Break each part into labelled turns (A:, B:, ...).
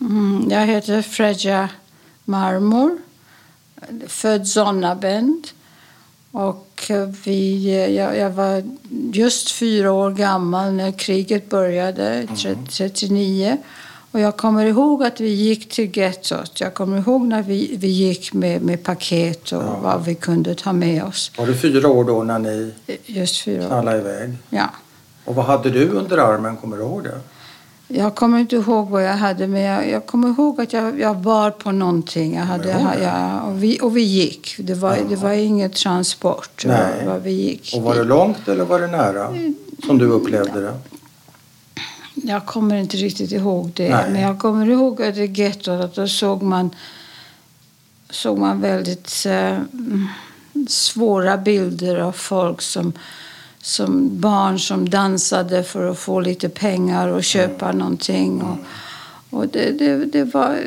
A: Mm, jag heter Fredja Marmor, född Sonnabend. Och vi, jag, jag, var just fyra år gammal när kriget började, 1939. Och jag kommer ihåg att vi gick till gettot. Jag kommer ihåg när vi, vi gick med, med paket och
B: Ja.
A: vad vi kunde ta med oss.
B: Var du fyra år då när ni
A: Just fyra år.
B: knallade iväg?
A: Ja.
B: Och vad hade du under armen? Kommer du ihåg det?
A: Jag kommer inte ihåg vad jag hade, men jag, jag kommer ihåg att jag, jag bar på någonting. Jag hade,
B: Kommer du ihåg det?
A: ja, och, vi, och vi gick. Det var, det
B: Jaha.
A: var ingen transport. Det
B: Nej.
A: var, vi gick.
B: Och var det långt eller var det nära? Som du upplevde det?
A: Jag kommer inte riktigt ihåg det.
B: Nej.
A: Men jag kommer ihåg att i gettot att då såg man, såg man väldigt eh, svåra bilder av folk som, som barn som dansade för att få lite pengar och köpa någonting. Och, och det, det, det var,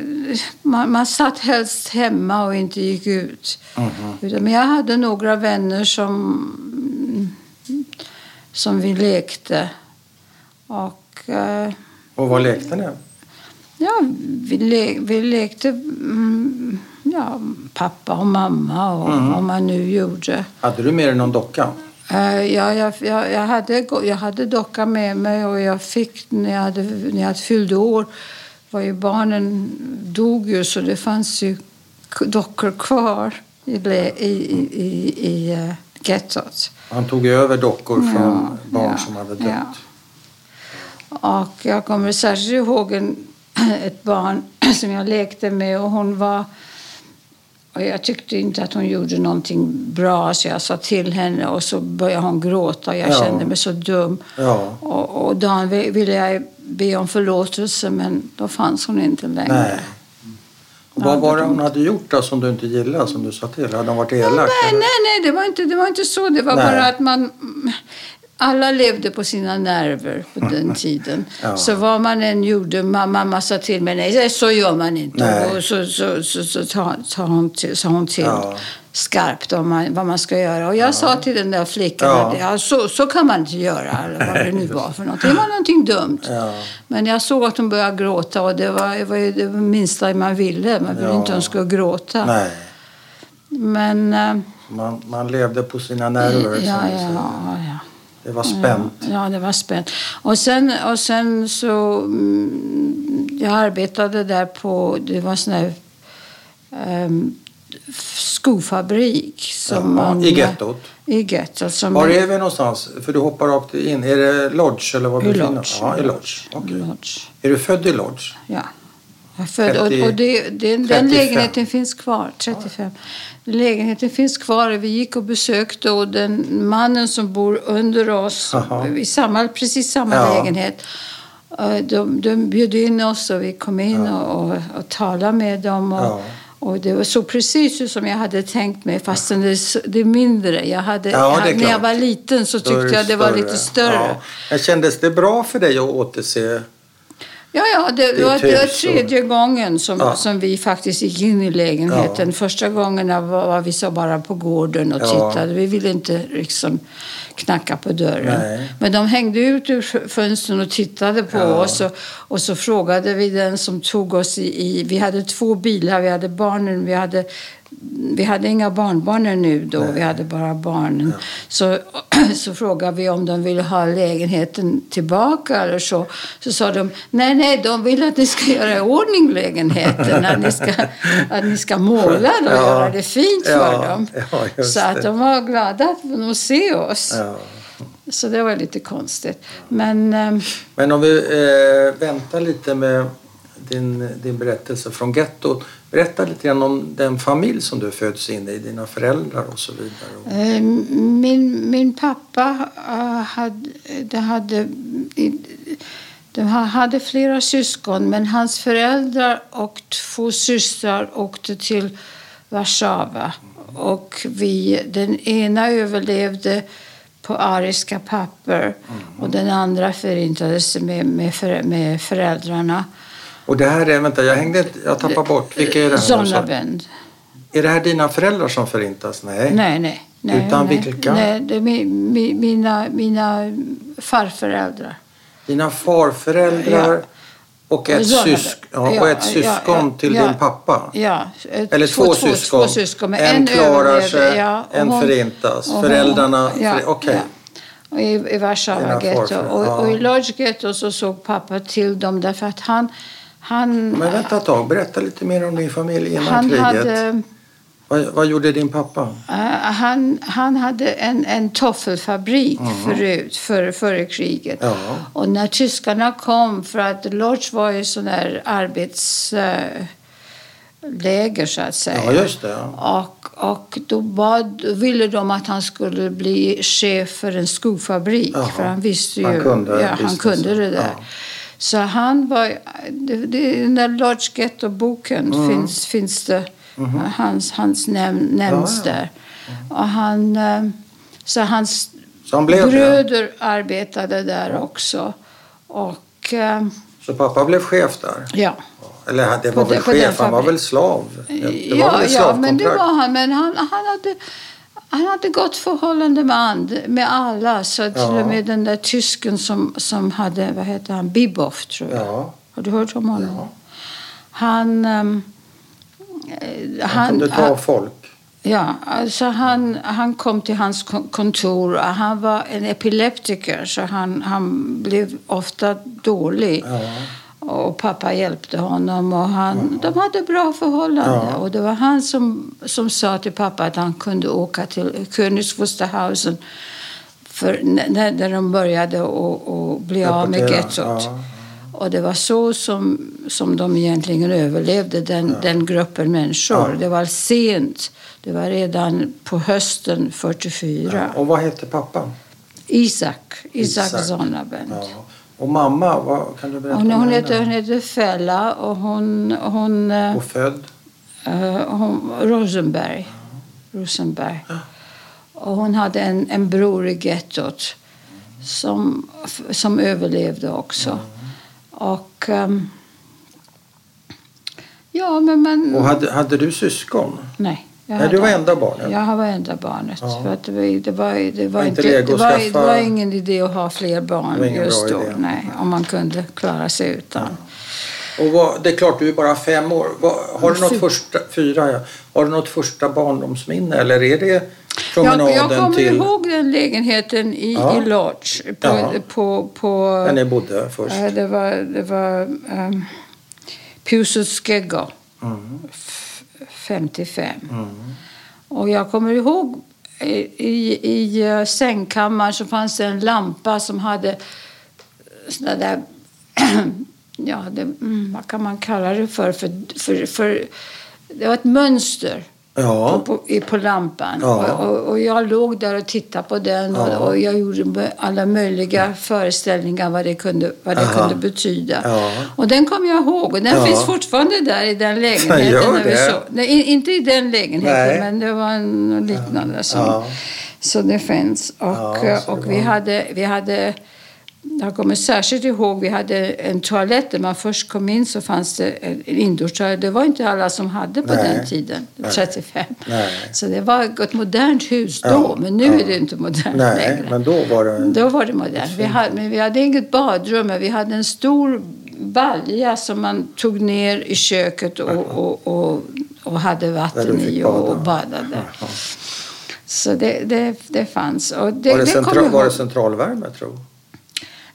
A: man, man satt helst hemma och inte gick ut.
B: Mhm.
A: Utan, men jag hade några vänner som, som vi lekte. Och eh,
B: Och vad lekte ni?
A: ja, vi, le, vi lekte mm, ja, pappa och mamma och
B: Mm.
A: vad man nu gjorde.
B: Hade du med dig någon docka?
A: Eh, ja, jag, jag, jag, hade, jag hade docka med mig och jag fick när jag, hade, när jag fyllde år var ju barnen dog ju så det fanns ju dockor kvar i, i, i, i eh, gettot.
B: Han tog över dockor från
A: Ja,
B: barn
A: ja,
B: som hade dött.
A: ja. Och jag kommer särskilt ihåg en, ett barn som jag lekte med och hon var... Och jag tyckte inte att hon gjorde någonting bra så jag sa till henne och så började hon gråta. Jag
B: Ja.
A: kände mig så dum.
B: Ja.
A: Och, och dagen vi- ville jag be om förlåtelse men då fanns hon inte längre.
B: Nej. Och
A: Ja,
B: vad var
A: det
B: hon hade gjort då som du inte gillade, som du sa till? Hade hon varit elak?
A: Nej,
B: eller?
A: nej, nej, det var inte, det var inte så. Det var
B: Nej.
A: bara att man... Alla levde på sina nerver på den tiden.
B: Ja.
A: Så vad man än gjorde, ma- mamma sa till mig, nej så gör man inte.
B: Nej.
A: Och så, så, så, så sa sa hon till, sa hon till
B: Ja.
A: skarpt om man, vad man ska göra. Och jag sa till den där flickan
B: Ja.
A: att ja, så, så kan man inte göra. Eller vad det nu var för någonting. Det var någonting dumt.
B: Ja.
A: Men jag såg att hon började gråta och det var, det var ju det minsta man ville. Man ville
B: Ja.
A: inte att hon skulle gråta.
B: Nej.
A: Men... eh,
B: Man, man levde på sina nerver.
A: Ja, ja, ja, ja.
B: Det var spänt.
A: Ja, det var spänt. Och sen, och sen så... mm, Jag arbetade där på... Det var sån här... Um, skofabrik. Som
B: Jaha,
A: man,
B: I gettot?
A: I gettot. Som
B: Var är vi någonstans? För du hoppar rakt in. Är det Lodge eller var befinner
A: Lodge.
B: Ja, i Lodge. Okej.
A: Lodge.
B: Är du född i Lodge?
A: Ja. Jag
B: 30
A: och, och det, det, den
B: 35.
A: lägenheten finns kvar. 35. Lägenheten finns kvar. Vi gick och besökte och den mannen som bor under oss
B: Jaha.
A: i samma, precis samma
B: Ja.
A: lägenhet. eh, De, de bjöd in oss och vi kom in och, och, och talade med dem. Och,
B: Ja.
A: och det var så precis som jag hade tänkt mig fastän det, det är mindre. Jag hade,
B: Ja, är
A: när jag var liten så tyckte jag det var lite större.
B: Ja. Men kändes det bra för dig att återse?
A: Ja, ja det,
B: Ditt
A: var, det var
B: hus och-
A: tredje gången som,
B: Ja.
A: som vi faktiskt gick in i lägenheten. Första gången var, var vi så bara på gården och
B: Ja.
A: tittade. Vi ville inte liksom knacka på dörren.
B: Nej.
A: Men de hängde ut ur fönstren och tittade på
B: Ja.
A: oss. Och, och så frågade vi den som tog oss i, i... Vi hade två bilar. Vi hade barnen. Vi hade, vi hade inga barnbarn nu då. Vi hade bara barnen. Så, så frågade vi om de ville ha lägenheten tillbaka eller så. Så sa de, nej, nej, de vill att ni ska göra i ordning lägenheten. att, ni ska, att ni ska måla den och
B: Ja.
A: göra det fint för
B: Ja,
A: dem.
B: ja, just
A: så att de var glada att de se oss.
B: Ja.
A: Så det var lite konstigt. Men ehm,
B: Men om vi eh, väntar lite med din, din berättelse från gettot. Berätta lite grann om den familj som du föds in i, dina föräldrar och så vidare.
A: Eh, min, min pappa eh, hade, hade, de ha- hade flera syskon men hans föräldrar och två systrar åkte till Warszawa. Och vi, den ena överlevde på ariska papper och den andra förintades med, med, med föräldrarna.
B: Och det här är, vänta jag hängde jag tappar bort. Vilka är det här?
A: Sonnabend.
B: Är det här dina föräldrar som förintas? Nej.
A: Nej, nej. nej
B: Utan
A: nej.
B: vilka?
A: Nej, det är mi, mi, mina, mina farföräldrar.
B: Dina farföräldrar
A: Ja.
B: Och ett, sysk ja, och ett syskon
A: ja,
B: till
A: ja.
B: din pappa?
A: Ja, ett-
B: Eller två, syskon?
A: Två syskon
B: en,
A: en,
B: klarar sig, en
A: hon-
B: förintas.
A: hon-
B: Föräldrarna...
A: ja,
B: för.
A: Och I, i
B: Dina
A: Warszawa getto.
B: farfar,
A: Och, och i Lodz getto så såg pappa till dem därför att han... Han,
B: Men vänta ett tag. Berätta lite mer om din familj innan
A: han
B: kriget.
A: hade...
B: Vad, vad gjorde din pappa?
A: Eh, han, han hade en, en toffelfabrik förut, före, före kriget.
B: Ja.
A: Och när tyskarna kom, för att Lodz var ju sån där arbetsläger så att säga.
B: Ja, just det. Ja.
A: Och, och då bad, ville de att han skulle bli chef för en skofabrik.
B: Jaha.
A: För han visste ju,
B: Han kunde
A: ja, han kunde det där.
B: Ja.
A: Så han var, det, det, i den där Lodge Ghetto-boken
B: Mm.
A: finns, finns det, hans, hans näm, nämns
B: Ja, ja.
A: där. Och han, eh, så hans
B: Så han blev det?
A: bröder arbetade där också. Och eh,
B: Så pappa blev chef där?
A: ja.
B: Eller det var
A: På
B: väl
A: den
B: chef, han var väl slav? Det, det var
A: ja,
B: väl ett
A: ja, men det var han. Men han, han, hade, han hade gott förhållande med, and, med alla. Så till
B: Ja.
A: och med den där tysken som, som hade, vad heter han, Biboff tror jag.
B: Ja,
A: Har du hört om honom?
B: Ja.
A: Han... ehm, eh,
B: han kunde ta folk.
A: Ja, alltså han, han kom till hans kon- kontor. Han var en epileptiker, så han, han blev ofta dålig.
B: Ja.
A: Och pappa hjälpte honom. Och han, De hade bra förhållanden.
B: Ja.
A: Och det var han som, som sa till pappa att han kunde åka till Königs Wusterhausen för när, när de började att- att bli av med gettot.
B: Ja.
A: Och det var så som, som de egentligen överlevde, den, den gruppen människor.
B: Ja.
A: Det var sent. Det var redan på hösten 44.
B: Och vad hette pappa?
A: Isak, Isak,
B: Isak.
A: Sonnabend.
B: Ja. Och mamma, vad, kan du berätta
A: Hon,
B: om
A: hon,
B: henne?
A: heter, hon heter Fella och hon... hon, eh,
B: Och född?
A: eh, hon Rosenberg. Rosenberg. Och hon hade en, en bror i gettot som, som överlevde också. Och... ehm, ja, men man...
B: Och hade, hade du syskon?
A: Nej. Jag
B: Nej, du var enda barnet?
A: Jag var enda barnet.
B: Ja.
A: För att det, var, det, var, det, var
B: inte
A: det, var, det var ingen idé att ha fler barn just då.
B: idé.
A: Nej, om man kunde klara sig utan.
B: Och vad, det är klart, du är bara fem år. Vad, har du något första, fyra, ja. Har du något första barndomsminne? Eller är det promenaden
A: Jag, jag kommer
B: till...
A: ihåg den lägenheten i,
B: Ja.
A: i Lodz. På,
B: Ja.
A: på, på,
B: Där ni bodde först?
A: eh, det var, det var um, Piłsudskiego,
B: Mm.
A: F- 55.
B: Mm.
A: Och jag kommer ihåg i, i, i eh, sängkammaren så fanns det en lampa som hade såna där... ja, det, mm, vad kan man kalla det för? För, för, för det var ett mönster
B: Ja.
A: på, på, på lampan.
B: Ja.
A: Och, och, och jag låg där och tittade på den och,
B: Ja.
A: och jag gjorde alla möjliga föreställningar vad det kunde, vad det
B: Aha.
A: kunde betyda. Och den kommer jag ihåg och den finns fortfarande där i den lägenheten. När vi så, nej, inte i den lägenheten
B: Nej.
A: men det var en något liknande som, så det finns. Och, eh, och vi hade, vi hade jag kommer särskilt ihåg vi hade en toalett. När man först kom in så fanns det en indoorstoalett. Det var inte alla som hade på
B: Nej.
A: den tiden,
B: Nej.
A: 35.
B: Nej.
A: Så det var ett modernt hus då,
B: Ja,
A: men nu
B: ja.
A: är det inte modernt
B: Nej,
A: längre.
B: men då var det...
A: Då var det modernt. Vi hade, men vi hade inget badrum, men vi hade en stor balja som man tog ner i köket och, och, och, och hade
B: Där
A: vatten i och, och badade. Så det, det, det fanns. Och det,
B: Var det,
A: det kommer
B: centra,
A: jag
B: var det centralvärme, tro?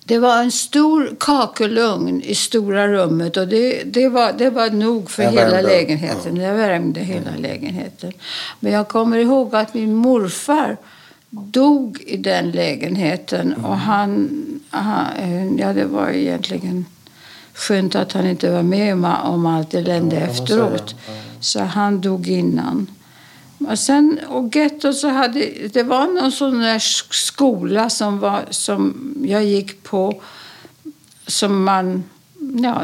A: Det var en stor kakelugn i stora rummet och det, det, var, det var nog för
B: Jag
A: hela
B: värmde.
A: lägenheten. Det värmde hela lägenheten. Men jag kommer ihåg att min morfar dog i den lägenheten och han, han eh, ja det var egentligen skönt att han inte var med om, allt elände
B: Ja,
A: efteråt.
B: Ja.
A: Så han dog innan. Och sen, och getto så hade, det var någon sån där skola som, var, som jag gick på som man, ja,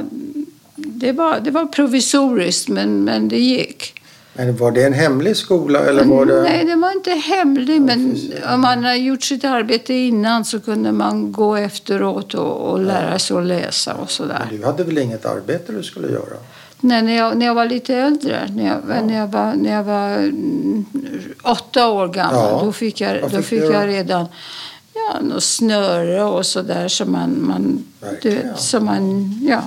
A: det var, det var provisoriskt men, men det gick.
B: Men var det en hemlig skola eller var det...
A: Nej, det var inte hemlig men om man har gjort sitt arbete innan så kunde man gå efteråt och, och lära sig att läsa och sådär.
B: Men du hade väl inget arbete du skulle göra?
A: Nej, när jag, när jag var lite äldre, när jag, när jag, var, när jag var mm, åtta år gammal,
B: Ja.
A: då fick jag, då
B: fick
A: jag
B: göra?
A: redan ja, något snöre och sådär som man, man, du vet, som man, ja.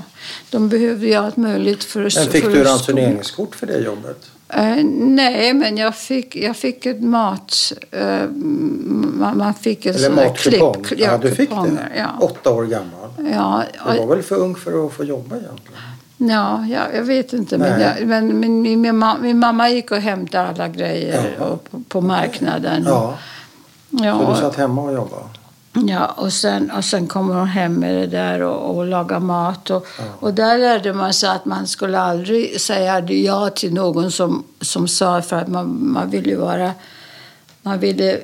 A: De behövde ju allt möjligt för att
B: Men fick
A: för
B: du ransoneringskort för det jobbet?
A: Eh, nej, men jag fick, jag fick ett mat... eh, man, man fick en
B: Eller
A: där
B: matkupong?
A: klipp-
B: Ja, du fick det?
A: Ja.
B: Åtta år gammal?
A: Ja,
B: Du var väl för ung för att få jobba egentligen?
A: Ja, ja, jag vet inte. Men, jag, men min, min, min, ma- min mamma gick och hämtade alla grejer
B: Ja.
A: och, på, på marknaden.
B: Ja,
A: ja,
B: så du satt hemma och jobbade?
A: Ja, och sen, och sen kommer hon hem med det där och, och lagar mat. Och, och där lärde man sig att man skulle aldrig säga ja till någon som, som sa för att man, man ville vara... Man ville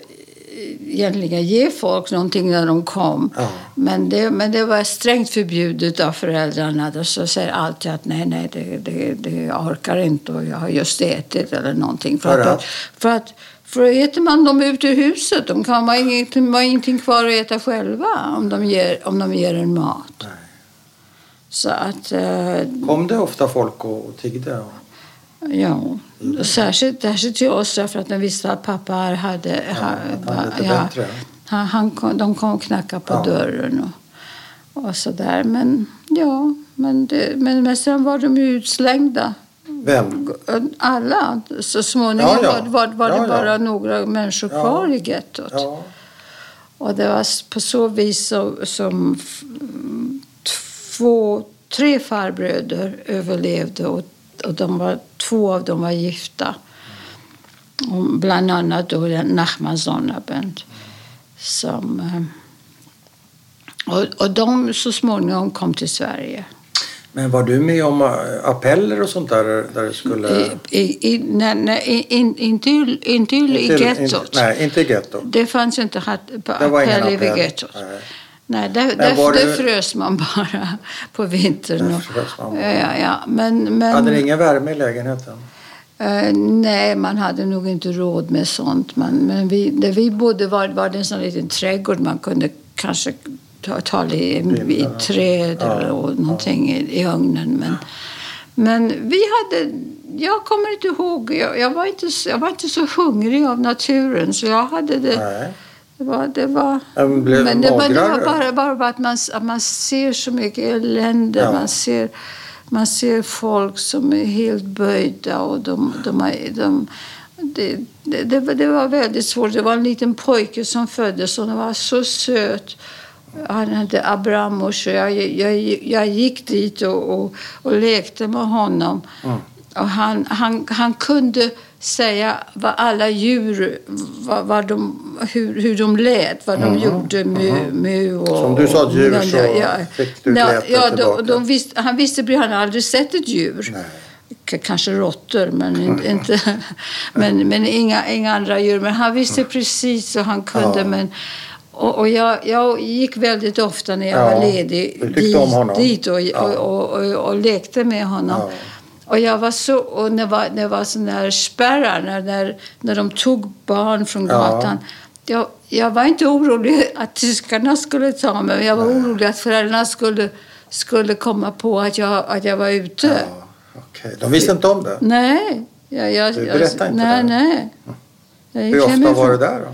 A: egentligen ge folk någonting när de kom.
B: Ja.
A: Men, det, men det var strängt förbjudet av föräldrarna. Och så säger alltid att nej, nej, det, det, det orkar inte och jag har just ätit eller någonting. För
B: För
A: att, för att för äter man dem ut ur huset, de kan ha ingenting, ha ingenting kvar att äta själva om de ger, om de ger en mat.
B: Nej.
A: Så att, eh,
B: Kom det ofta folk och tiggde?
A: ja. Särskilt, särskilt till oss därför att de visste att pappa hade...
B: han
A: ja,
B: bättre.
A: han, han kom, de kom och knackade på
B: Ja.
A: dörren och, och sådär. Men ja, men, det, men, men sen var de ju utslängda.
B: Vem?
A: Alla. Så småningom
B: Ja, ja.
A: var, var, var det
B: Ja, ja.
A: bara några människor
B: Ja.
A: kvar i gettot.
B: Ja.
A: Och det var på så vis som f- två, tre farbröder överlevde och, och de var, två av dem var gifta. Och bland annat då Nachman Sonnabend. Som, eh, och, och de så småningom kom till Sverige.
B: Men var du med om äh, appeller och sånt där? där det skulle...
A: I, i, nej, nej, in, inte, inte i gettot.
B: inte- Nej, inte i gettot.
A: Det fanns inte hat-
B: Det var ingen
A: appell i gettot.
B: Nej.
A: Där, där,
B: var
A: där
B: det-
A: frös man bara på vintern. Och-. Ja, ja. Men, men,
B: Hade ni ingen värme i lägenheten?
A: eh, nej, man hade nog inte råd med sånt. Man, men vi, där vi bodde var, var det en sån liten trädgård. Man kunde kanske ta, ta i, i
B: Ja.
A: träd
B: Ja.
A: eller och någonting i, i ugnen. Men, men vi hade... Jag kommer inte ihåg. Jag, jag, var inte, jag var inte så hungrig av naturen så jag hade det...
B: Nej.
A: Det var, det var,
B: men
A: det var, det var bara, bara att, man, att man ser så mycket elände.
B: Ja.
A: Man, ser, man ser folk som är helt böjda. Och de, de, har- de, det, det, det, var- väldigt svårt. Det var en liten pojke som föddes och han var så söt. Han hette Abramos och jag, jag, jag gick dit och, och, och lekte med honom.
B: Mm.
A: Och han, han, han kunde säga vad alla djur, vad, vad de, hur, hur de lät, vad de gjorde. Mu, mu och,
B: Mhm. Så om du sa djur så fick du
A: ja, ja, de, de visste, Han visste, han hade aldrig sett ett djur.
B: Nej.
A: Kanske råttor, men, inte, inte, men, men inga, inga andra djur. Men han visste precis och han kunde.
B: Ja.
A: Men, och, och jag, jag gick väldigt ofta när jag
B: Ja,
A: var ledig dit, dit och,
B: Ja.
A: och, och, och, och lekte med honom.
B: Ja.
A: Och jag var så, och när det var, när det var såna här spärrar, när, när, när de tog barn från
B: Ja.
A: gatan. Jag, jag var inte orolig att tyskarna skulle ta mig, men jag var orolig att föräldrarna skulle, skulle komma på att jag, att jag var ute.
B: Ja, okej. De visste inte om det?
A: Nej. Jag, jag,
B: Du berättade inte
A: nej,
B: det?
A: nej. Gick
B: Hur ofta var du där då?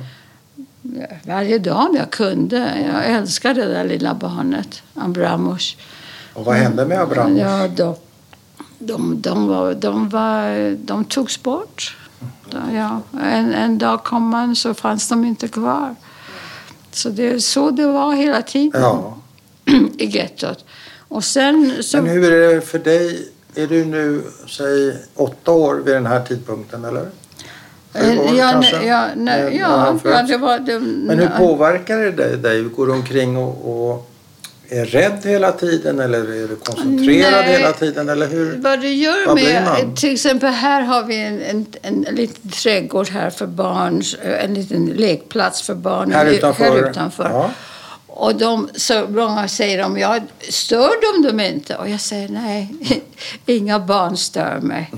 A: Varje dag om jag kunde. Jag älskade det där lilla barnet, Abramos.
B: Och vad hände med Abraham?
A: Ja, de, de, de, var, de, var, de togs bort. Ja, en, en dag kom man så fanns de inte kvar. Så det är så det var hela tiden
B: Ja.
A: i gettot. Och sen så...
B: Men hur är det för dig? Är du nu, säg åtta år vid den här tidpunkten eller? År
A: Eh, ja, det var... Det,
B: Men hur påverkar det dig? dig? Går du omkring och, och är rädd hela tiden eller är du koncentrerad
A: Nej.
B: hela tiden? Eller hur?
A: Vad det gör
B: Vad
A: med... Till exempel här har vi en, en, en, liten trädgård här för barn. En liten lekplats för barn.
B: Här utanför?
A: Här utanför.
B: Ja.
A: Och de, så många säger de, ja, stör de dem inte? Och jag säger nej, inga barn stör mig.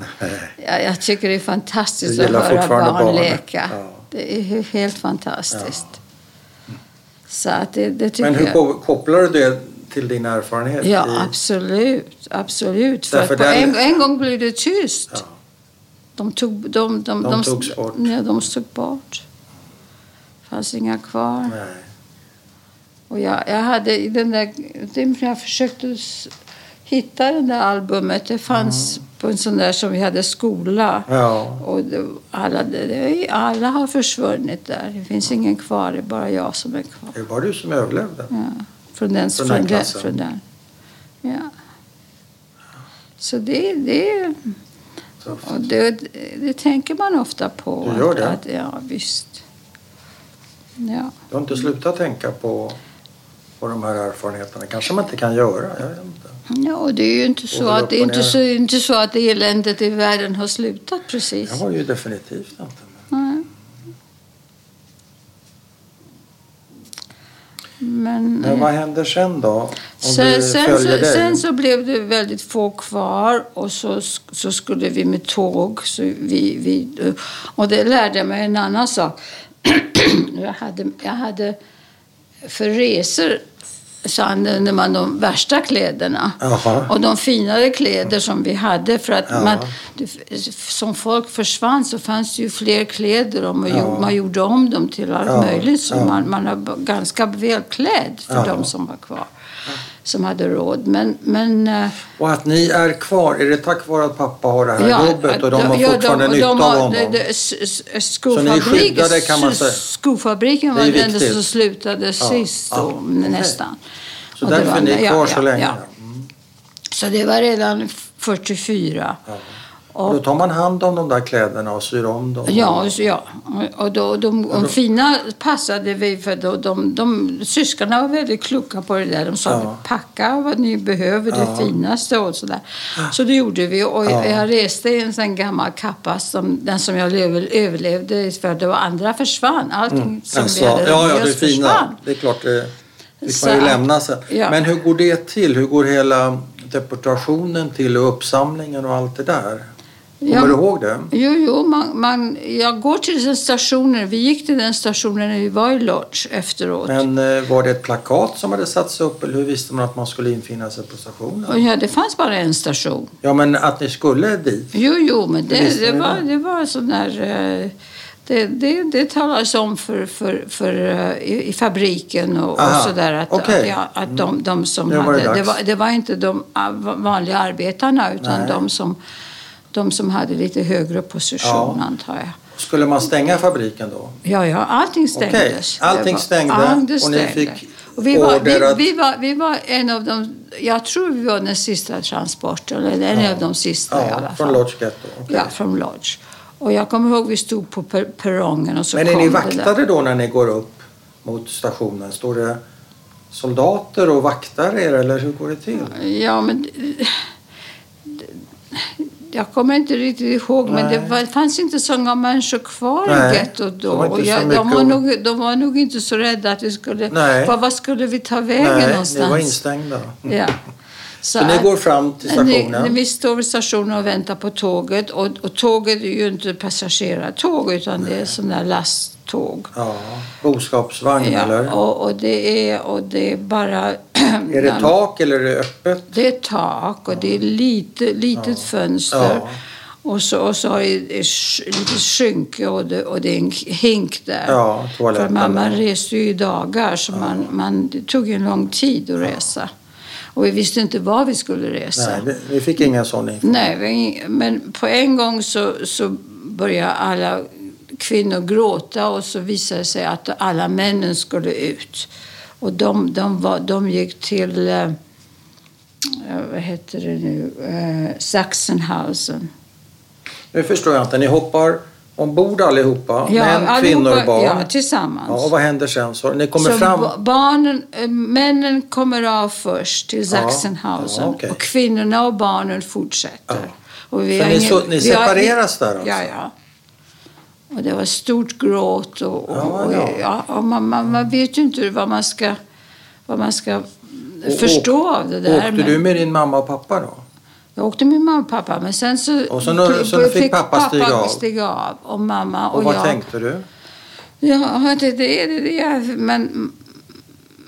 A: Jag, jag tycker det är fantastiskt
B: Du
A: att höra barn
B: barnen.
A: leka.
B: Ja.
A: Det är he- helt fantastiskt. Så att det, det tycker
B: Men hur
A: jag.
B: ko- kopplar du det till din erfarenhet?
A: Ja,
B: i,
A: absolut. Absolut. För
B: Därför
A: på
B: den-
A: en, en gång blev det tyst.
B: Ja.
A: De, tog, de, de,
B: De togs bort.
A: Ja, de tog bort. Det fanns inga kvar.
B: Nej.
A: Och jag, jag hade den där... Jag försökte hitta det där albumet. Det fanns på en sån där som vi hade skola.
B: Ja.
A: Och det, alla, det, alla har försvunnit där. Det finns ingen kvar. Det är bara jag som är kvar.
B: Det var du som överlevde.
A: Ja, från den,
B: Från
A: från
B: den klassen.
A: från den. Ja. Så det, det, och det, det tänker man ofta på.
B: Du gör det?
A: Att, ja, visst. Ja.
B: du har inte slutat tänka på, på de här erfarenheterna. kanske man inte kan göra. Jag vet inte.
A: Ja, och det är ju inte så att det är inte så, inte så att eländet i världen har slutat precis.
B: Jag var ju definitivt inte.
A: Men,
B: Men vad händer sen då?
A: Sen, sen, så, sen så blev det väldigt få kvar och så, så skulle vi med tåg. Så vi, vi, och det lärde jag mig en annan sak. jag, hade, jag hade för resor så använde man de värsta kläderna.
B: Jaha.
A: Och de finare kläder som vi hade. För att man, som folk försvann så fanns det ju fler kläder och man, gjorde, man gjorde om dem till allt möjligt. Så man, man b- ganska välklädd för de som var kvar. Som hade råd. Men, men eh,
B: Och att ni är kvar, är det tack vare att pappa har det här jobbet och de har
A: ja,
B: fortfarande
A: de-
B: nytta
A: de
B: av
A: har-
B: honom?
A: det- s- s-
B: Så ni är skyddade, kan man säga.
A: skofabriken var den som slutade sist
B: ja,
A: då,
B: okej.
A: nästan.
B: Så
A: Och det
B: därför
A: var-
B: är ni
A: ja,
B: kvar
A: ja,
B: så länge?
A: ja.
B: Mm.
A: Så det var redan 44.
B: Och då tar man hand om de där kläderna och syr om dem?
A: Ja, så ja. och då, de, de fina passade vi för då, de, de, syskonen var väldigt kloka på det där. De sa
B: Ja.
A: packa vad ni behöver, det
B: Ja.
A: finaste och sådär. Så det gjorde vi och
B: Ja.
A: jag reste i en sån gammal kappa, som, den som jag över, överlevde för det var andra försvann. Allting som
B: Alltså,
A: vi hade
B: ja, ja, det
A: oss
B: fina.
A: försvann.
B: Det är klart, det fick
A: Så
B: man ju lämna sen.
A: ja.
B: Men hur går det till? Hur går hela deportationen till och uppsamlingen och allt det där? Kommer
A: Ja.
B: du ihåg det?
A: Jo, jo man, man, jag går till den stationen. Vi gick till den stationen när vi var i Lodge efteråt.
B: Men eh, var det ett plakat som hade satts upp eller hur visste man att man skulle infinna sig på stationen?
A: Ja, det fanns bara en station.
B: Ja, men att ni skulle dit?
A: Jo, jo, men det, det,
B: ni
A: var,
B: det?
A: det var sån där... eh, Det, det, det talades om för, för, för, eh, i, i fabriken och, och sådär. Att,
B: okej.
A: att, ja, att de, de som
B: Nu var det
A: hade... Det
B: dags.
A: var, det var inte de ah, vanliga arbetarna utan
B: Nej.
A: de som, de som hade lite högre position,
B: Ja.
A: antar jag.
B: Skulle man stänga fabriken då?
A: Ja, ja, allting stängdes.
B: Okej, allting stängde
A: allt det
B: och ni fick
A: och vi, var, vi,
B: att-
A: vi, var, vi var en av de... Jag tror vi var den sista transporten, eller en
B: Ja.
A: av de sista i
B: Ja,
A: alla fall.
B: från Lodge Ghetto. okej.
A: Ja, från Lodge. Och jag kommer ihåg vi stod på per perrongen och så
B: Men är ni vaktade då när ni går upp mot stationen? Står det soldater och vaktar er eller hur går det till?
A: Ja, men... Jag kommer inte riktigt ihåg, men
B: Nej.
A: det var, fanns inte så många människor kvar
B: Nej,
A: i gettot
B: de
A: då.
B: var
A: Och
B: så
A: jag, de, var nog, de var nog inte så rädda att vi skulle...
B: Nej.
A: Var, var skulle vi ta vägen
B: Nej,
A: någonstans?
B: ni var instängda.
A: Ja.
B: Så ni
A: att-
B: går fram till
A: Ni,
B: stationen?
A: vi står vid stationen och väntar på tåget. Och, och tåget är ju inte passagerartåg utan det är sån där lasttåg.
B: Ja, boskapsvagn eller?
A: Ja, och, och, det är, och det är bara...
B: Är det tak eller är det öppet?
A: Det är tak och det är lite, litet fönster.
B: Ja.
A: Och så, och så har det litet skynke och det, och det är en hink där.
B: Ja,
A: För man, man reste ju i dagar så man, man, det tog en lång tid att resa. Och vi visste inte var vi skulle resa.
B: Nej, det- ni fick ingen sån info?
A: Nej, vi- men på en gång så, så började alla kvinnor gråta och så visade det sig att alla männen skulle ut. Och de, de, var, de gick till, eh, eh, vad heter det nu, eh, Sachsenhausen.
B: Nu förstår jag inte. Ni hoppar ombord allihopa?
A: Ja,
B: Män,
A: allihopa-
B: kvinnor och barn?
A: Ja, tillsammans.
B: Ja, och vad händer sen? Så ni kommer
A: så
B: fram?
A: ba- barnen, eh, männen kommer av först till
B: Ja,
A: Sachsenhausen
B: ja, okej.
A: och kvinnorna och barnen fortsätter.
B: Ja.
A: Och vi
B: Så ni
A: ingen-
B: så- ni
A: vi har-
B: separeras där alltså?
A: Ja, ja. Och det var stort gråt och, och,
B: Ja,
A: och,
B: ja.
A: ja, och man, man, man vet ju inte vad man ska, vad man ska förstå av det där.
B: Åkte
A: men-
B: du med din mamma och pappa då?
A: Jag åkte med mamma och pappa, men sen så,
B: Och så nu- så fick pappa stiga av?
A: stiga av och mamma och,
B: Och, vad
A: jag.
B: tänkte du?
A: Ja, det, det, det, det men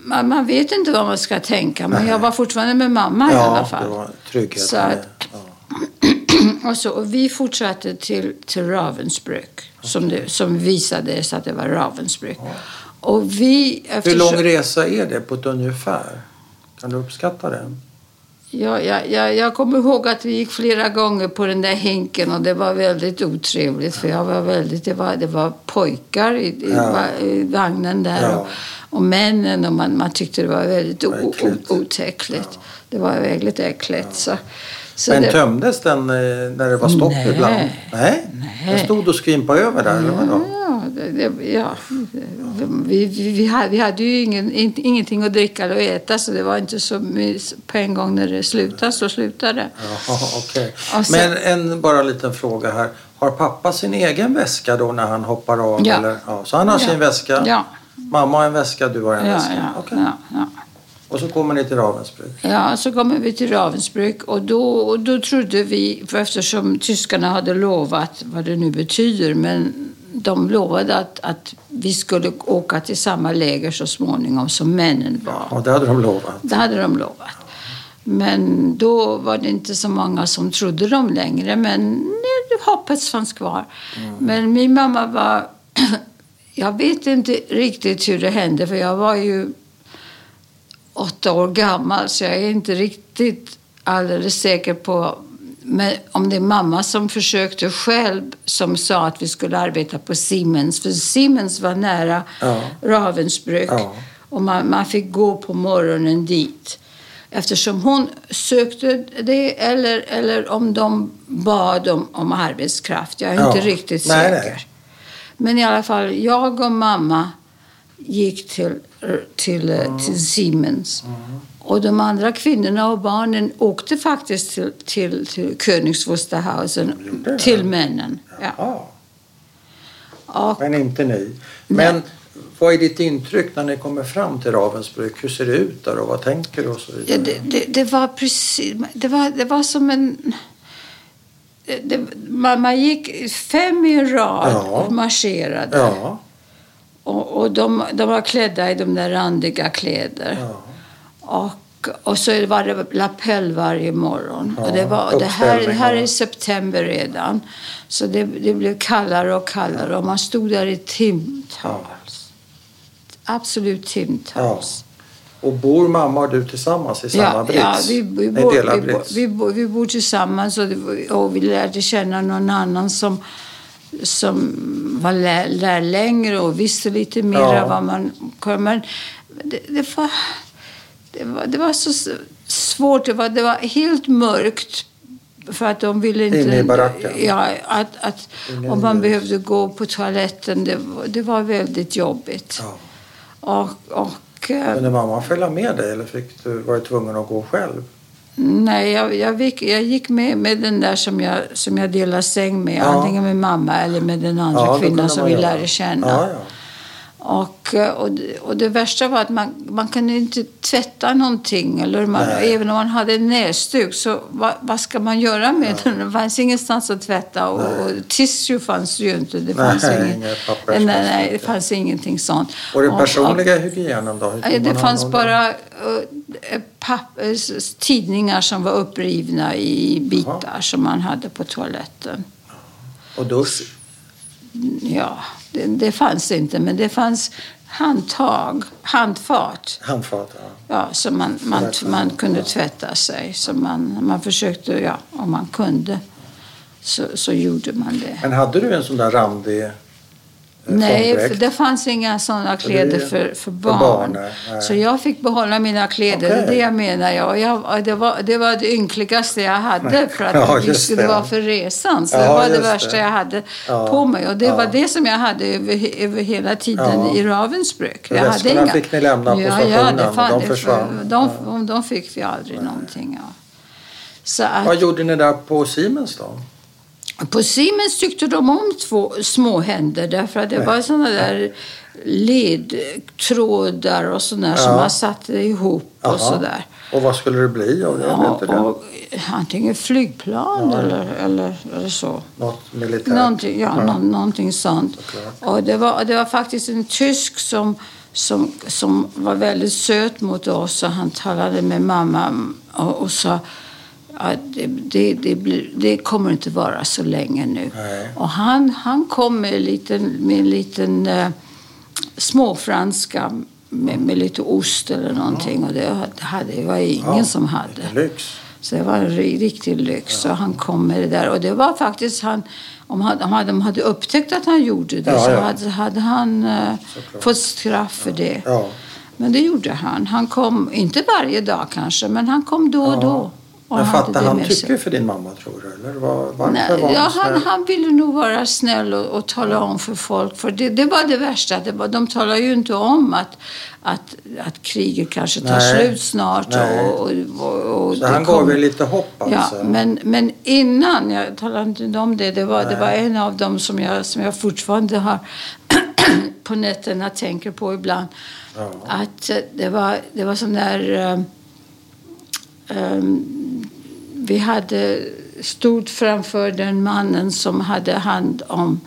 A: man, man vet inte vad man ska tänka. Men
B: Nej.
A: jag var fortfarande med mamma i alla
B: Ja,
A: fall.
B: det var trygghet.
A: Så att-
B: ja.
A: Och, så, och vi fortsatte till, till Ravensbrück som, det, som visade sig att det var Ravensbrück. Och vi...
B: Hur
A: eftersom-
B: lång resa är det på ett ungefär? Kan du uppskatta det?
A: Ja, jag, jag, jag kommer ihåg att vi gick flera gånger på den där hinken och det var väldigt otrevligt för jag var väldigt, det var, det var pojkar i, i,
B: Ja.
A: i vagnen där
B: Ja.
A: och, och männen och man, man tyckte det var väldigt o, o,
B: Äckligt.
A: otäckligt. Det var väldigt äckligt. Så, så
B: Men
A: det,
B: tömdes den eh, när det var stopp
A: Nej.
B: ibland? Nej.
A: Nej.
B: Den stod och skvimpade över där, eller vadå?
A: Ja, det, det, ja. Vi, vi, hade, vi hade ju ingen, in, ingenting att dricka eller äta så det var inte så på en gång när det slutade så slutade det. Sen-
B: Men en bara en liten fråga här. Har pappa sin egen väska då när han hoppar av?
A: Ja.
B: Eller? Ja, så han har
A: Ja.
B: sin väska?
A: Ja.
B: Mamma har en väska, du har en
A: Ja,
B: väska?
A: ja,
B: Okej.
A: ja, ja.
B: Och så kommer ni till Ravensbrück?
A: ja, så kommer vi till Ravensbrück och då, och då trodde vi, för eftersom tyskarna hade lovat vad det nu betyder, men de lovade att, att vi skulle åka till samma läger så småningom som männen var.
B: Ja, det hade de lovat.
A: Det hade de lovat. Men då var det inte så många som trodde dem längre. Men hoppet fanns kvar. Men min mamma var... Jag vet inte riktigt hur det hände, för jag var ju åtta år gammal så jag är inte riktigt alldeles säker på men om det är mamma som försökte själv som sa att vi skulle arbeta på Siemens. För Siemens var nära
B: Ja.
A: Ravensbrück.
B: Ja.
A: Och man, man fick gå på morgonen dit. Eftersom hon sökte det eller, eller om de bad om, om arbetskraft. Jag är
B: Ja.
A: inte riktigt
B: Nej,
A: säker.
B: nej.
A: Men i alla fall, jag och mamma gick till, till, eh, till Siemens. Och de andra kvinnorna och barnen åkte faktiskt till, till, till Königs Wusterhausen, till männen. Ja. Och,
B: men inte ni. Men vad är ditt intryck när ni kommer fram till Ravensbrück? Hur ser det ut där och vad tänker du och så vidare?
A: Ja, det, det, det var precis... Det var, det var som en... Det, man, man gick fem i rad
B: Ja.
A: och marscherade.
B: Ja,
A: Och, och de, de var klädda i de där randiga kläder.
B: ja.
A: Och, och så var det lapell varje morgon.
B: Ja,
A: och det, var, det, här, det här är september redan. Så det, det blev kallare och kallare och man stod där i timtals. Absolut timtals.
B: Och bor mamma och du tillsammans i samma
A: Ja,
B: brits?
A: ja vi, vi, bor, vi,
B: brits?
A: vi, bor, vi bor tillsammans och, och vi lärde känna någon annan som, som var lär, lärlängre och visste lite mer
B: Ja.
A: vad man men det, det, var, det, var, det var så svårt. Det var, det var helt mörkt. För att de ville inte...
B: Inne i baracken?
A: Ja, att, att om man behövde gå på toaletten. Det, var- det var väldigt jobbigt.
B: Ja.
A: Och, och, eh,
B: Kunde mamma följa med dig eller fick du, var du tvungen att gå själv?
A: Nej, jag, jag, gick, jag gick med, med den där som jag, som jag delar säng med.
B: Ja.
A: Antingen med mamma eller med den andra
B: Ja,
A: kvinnan som vi lärde känna.
B: Ja.
A: Och, eh, och, det- och det värsta var att man, man kunde inte tvätta någonting. Eller man,
B: Nej.
A: även om man hade en näsduk, så vad, vad ska man göra med den? Det fanns ingenstans att tvätta. Och, och tissue fanns ju inte. Det
B: Nej,
A: fanns ingen,
B: inget
A: nej, nej, det fanns ingenting sånt.
B: Och den
A: Och-
B: personliga hygienen då? Hur
A: Nej, det fanns bara uh, papp, tidningar som var upprivna i bitar som man hade på toaletten.
B: Och dusch?
A: Ja, det, det fanns inte, men det fanns handtag, handfat.
B: Handfat? Ja.
A: Ja, så man, man, man kunde tvätta sig. Så man, man försökte, ja, om man kunde så, så gjorde man det.
B: Men hade du en sån där randig
A: Nej,
B: fångdräkt?
A: för det fanns inga sådana kläder för, för barn.
B: barn, nej, nej.
A: så jag fick behålla mina kläder. Det är det jag menar. Jag. Jag, det, var, det var det ynkligaste jag hade för att
B: Ja,
A: det skulle
B: det.
A: vara för resan. Så
B: Ja,
A: det var det värsta
B: det.
A: jag hade
B: Ja,
A: på mig. Och det var det som jag hade över, över hela tiden i Ravensbrück.
B: För
A: Jag hade inga...
B: fick ni lämna på
A: ja,
B: stationen
A: ja, fan,
B: de försvann.
A: De, de fick vi aldrig någonting av. Att,
B: Vad gjorde ni där på Siemens då?
A: På Siemens tyckte de om två små händer därför att det var såna där ledtrådar och sådär som
B: Ja.
A: man satte ihop och
B: Jaha.
A: sådär.
B: Och vad skulle det bli det?
A: Ja,
B: du det?
A: och, antingen flygplan
B: Ja.
A: eller, eller, eller så.
B: Något militärt?
A: Någonting, ja, Nå, någonting sånt.
B: Såklart.
A: Och det var, det var faktiskt en tysk som, som, som var väldigt söt mot oss och han talade med mamma och, och sa att det, det, det, blir, det kommer inte vara så länge nu.
B: Nej.
A: Och han, han kom med en liten, med en liten eh, småfranska med, med lite ost eller någonting. Och det, hade, det var ingen
B: Ja,
A: som hade. Så det var en ri- riktig lyx. Så han kom med det där. Och det var faktiskt han... Om han- om de hade upptäckt att han gjorde det
B: Ja,
A: så
B: ja.
A: hade, hade han eh, fått straff för det.
B: Ja.
A: Men det gjorde han. Han kom, inte varje dag kanske, men han kom då och
B: Ja.
A: då. Och
B: Men fattade han tycke för din mamma tror du? Eller var, varför
A: Nej,
B: var
A: ja,
B: han
A: han, han ville nog vara snäll och, och tala om för folk. För det, det var det värsta. Det var, de talar ju inte om att, att, att kriget kanske tar
B: Nej.
A: slut snart.
B: Nej.
A: Och, och, och
B: Så han gav
A: kommer-
B: er lite hopp alltså?
A: Ja, men, men innan, jag talade inte om det, det var, det var en av dem som jag, som jag fortfarande har på nätterna tänker på ibland.
B: Ja.
A: Att eh, det var, det var sån där... ehm, vi hade stod framför den mannen som hade hand om,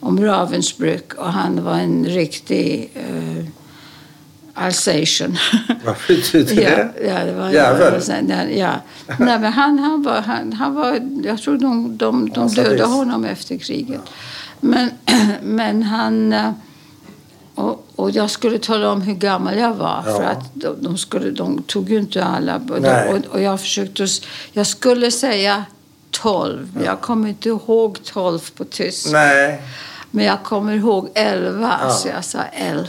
A: om Ravensbrück och han var en riktig uh, Alsatian.
B: Vad betyder det?
A: Ja, ja, det var
B: Jävel?
A: Ja, ja. Nej, men han, han, var, han, han var... Jag tror de, de, de dödade honom efter kriget. Men, men han... Och, och jag skulle tala om hur gammal jag var.
B: Ja.
A: För att de, de, skulle, de tog ju inte alla. Och,
B: Nej.
A: och, och jag försökte... Jag skulle säga 12. Men jag kommer inte ihåg 12 på tysk.
B: Nej.
A: Men jag kommer ihåg 11,
B: Ja.
A: så jag sa 11.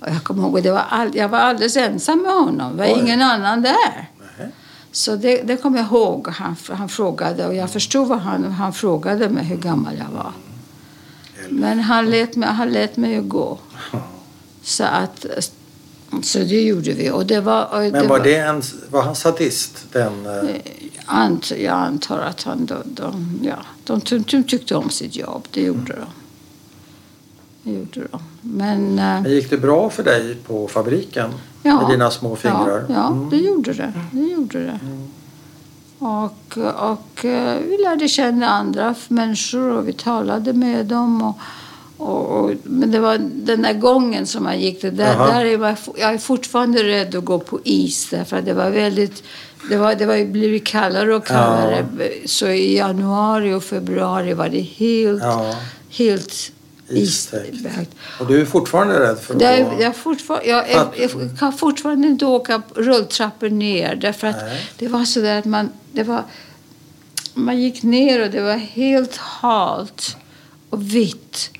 A: Och jag kommer ihåg, det var all, jag var alldeles ensam med honom. Det var
B: Oj.
A: ingen annan där.
B: Nej.
A: Så det, det kommer jag ihåg. Han, han frågade och jag förstod vad han, han frågade mig hur gammal jag var. Men han lät mig, han lät mig gå. Så att så det gjorde vi. Och det var, och
B: Men var, det en, var han sadist? Den, eh,
A: Ant, jag antar att han, de, de, ja, de, de, tyckte om sitt jobb. Det gjorde de. Det gjorde de. Men... eh,
B: men gick det bra för dig på fabriken?
A: Ja.
B: Med dina små fingrar?
A: Ja, ja
B: Mm.
A: det gjorde det. det, gjorde det. Och, och eh, vi lärde känna andra människor och vi talade med dem. Och, och, och, men det var den där gången som man gick, det där, där är jag, jag är fortfarande rädd att gå på is därför att det var väldigt det var, det var blivit kallare och kallare. Så i januari och februari var det helt,
B: Ja.
A: helt
B: Istäckt. Och du är fortfarande rädd för att
A: Det är,
B: gå?
A: jag, fortfar- jag, är, jag kan fortfarande inte åka rulltrappor ner därför att
B: Nej.
A: det var så där att man, det var, man gick ner och det var helt halt och vitt.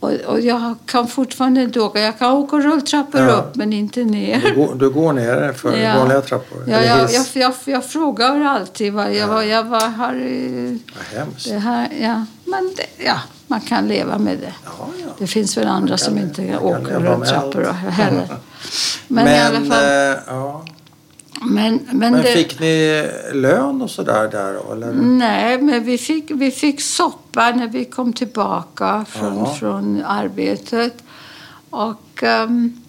A: Och, och jag kan fortfarande inte åka. Jag kan åka rulltrappor
B: Ja.
A: upp men inte ner.
B: Du går, du går ner för
A: Ja.
B: vanliga trappor?
A: Ja, jag, jag, jag, jag frågar alltid. Vad jag, var, jag var här, eh,
B: Vad hemskt.
A: det här ja. Men det, ja, man kan leva med det.
B: Ja, ja.
A: Det finns väl andra som inte
B: kan
A: åker rulltrappor heller. Men,
B: Men,
A: i alla fall.
B: eh, ja.
A: Men, men,
B: Men
A: det,
B: fick ni lön och sådär där? Eller?
A: Nej, men vi fick, vi fick soppa när vi kom tillbaka från, från arbetet. Och ehm,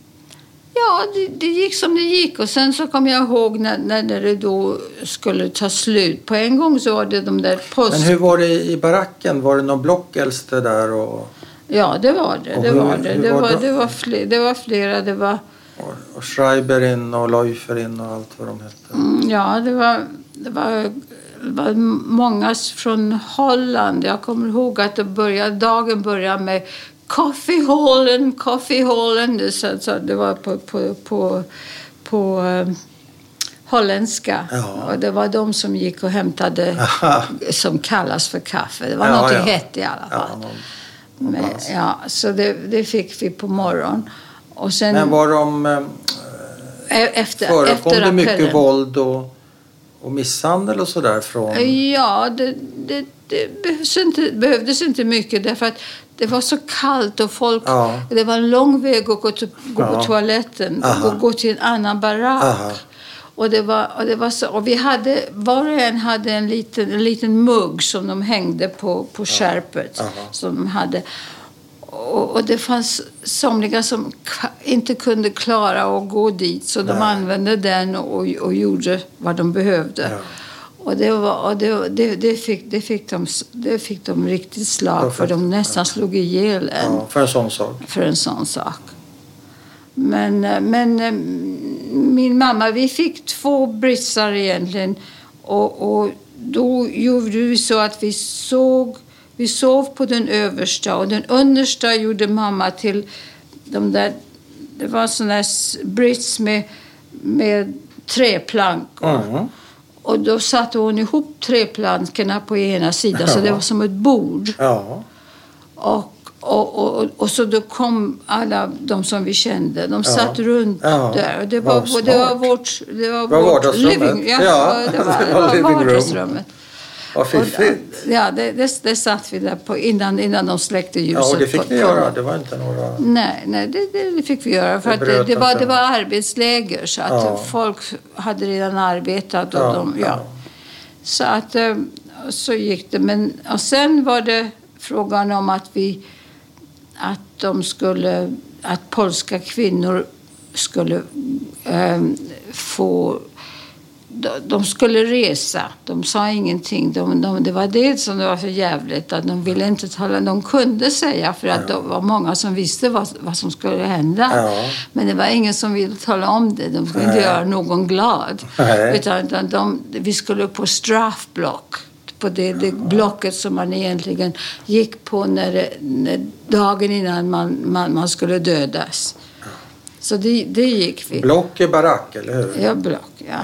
A: ja, det, det gick som det gick. Och sen så kom jag ihåg när, när det då skulle ta slut. På en gång så var det de där post...
B: Men hur var det i baracken? Var det någon blockäldste där? Och,
A: Ja, det var det.
B: Och
A: Det
B: hur-
A: var det. Det
B: var
A: var,
B: det?
A: var, fler, det var flera. Det var...
B: och, och Schreiberin och Leuferin och allt vad de hette?
A: Mm, Ja, det var, det var, var många från Holland. Jag kommer ihåg att det började, dagen började med Coffeehallen, Coffeehallen. Det, så, så, det var på, på, på, på eh, holländska.
B: Ja.
A: Och det var de som gick och hämtade
B: Aha.
A: som kallas för kaffe. Det var
B: Ja,
A: något
B: ja.
A: hett i alla fall.
B: Ja, någon, någon
A: Men, ja, så det, det fick vi på morgonen. Och sen
B: Men var de... Eh,
A: e- efter,
B: förekom
A: efter
B: det mycket
A: appellen-
B: våld och, och misshandel och sådär från...
A: Ja, det, det, det behövs inte, behövdes inte mycket därför att det var så kallt och folk...
B: Ja.
A: Det var en lång väg att gå, till, gå på toaletten
B: Aha.
A: och gå till en annan barack.
B: Aha.
A: Och, det var, och, det var så, och vi hade, var och en hade en liten, en liten mugg som de hängde på, på skärpet. Som de hade. Och, och det fanns somliga som inte kunde klara att gå dit så de
B: Nej.
A: använde den och, och gjorde vad de behövde.
B: Ja.
A: Och, det, var, och det, det, det, fick, det, fick de, det fick de riktigt slag för. De nästan slog ihjäl en
B: Ja, för en sån sak.
A: för en sån sak. Men, eh, men eh, min mamma, vi fick två britsar egentligen. Och, och då gjorde vi så att vi såg vi sov på den översta och den understa gjorde mamma till de där, det var sådana brits med, med träplankor.
B: Mm.
A: Och då satte hon ihop träplankorna på ena sidan så det var som ett bord.
B: Ja.
A: Och, och, och, och, så då kom alla de som vi kände. De satt runt
B: Ja.
A: där. Och det, var, det var vårt, det var
B: var
A: vårt living, ja,
B: Ja,
A: det var,
B: det var
A: vardagsrummet.
B: Vad fiffigt.
A: ja, det, det, det satt vi där på innan, innan de släckte ljuset.
B: Ja, och det fick ni göra. Det var inte några...
A: Nej, nej det, det, fick vi göra. För
B: Det
A: att det, det, var, det var arbetsläger så att
B: Ja.
A: folk hade redan arbetat. Och
B: Ja,
A: de, ja.
B: ja.
A: Så att eh, så gick det. Men, och sen var det frågan om att vi att de skulle att polska kvinnor skulle eh, få de, skulle resa. De sa ingenting. De, de, det var det som det var för jävligt. Att de ville inte tala. De kunde säga för att det var många som visste vad, vad som skulle hända.
B: Ja.
A: Men det var ingen som ville tala om det. De skulle inte göra någon glad.
B: Nej.
A: Utan, utan de, vi skulle på straffblock. På det, det blocket som man egentligen gick på när, när dagen innan man, man, man skulle dödas. Så det, det gick vi.
B: Block är barack, eller hur?
A: Ja, block, ja.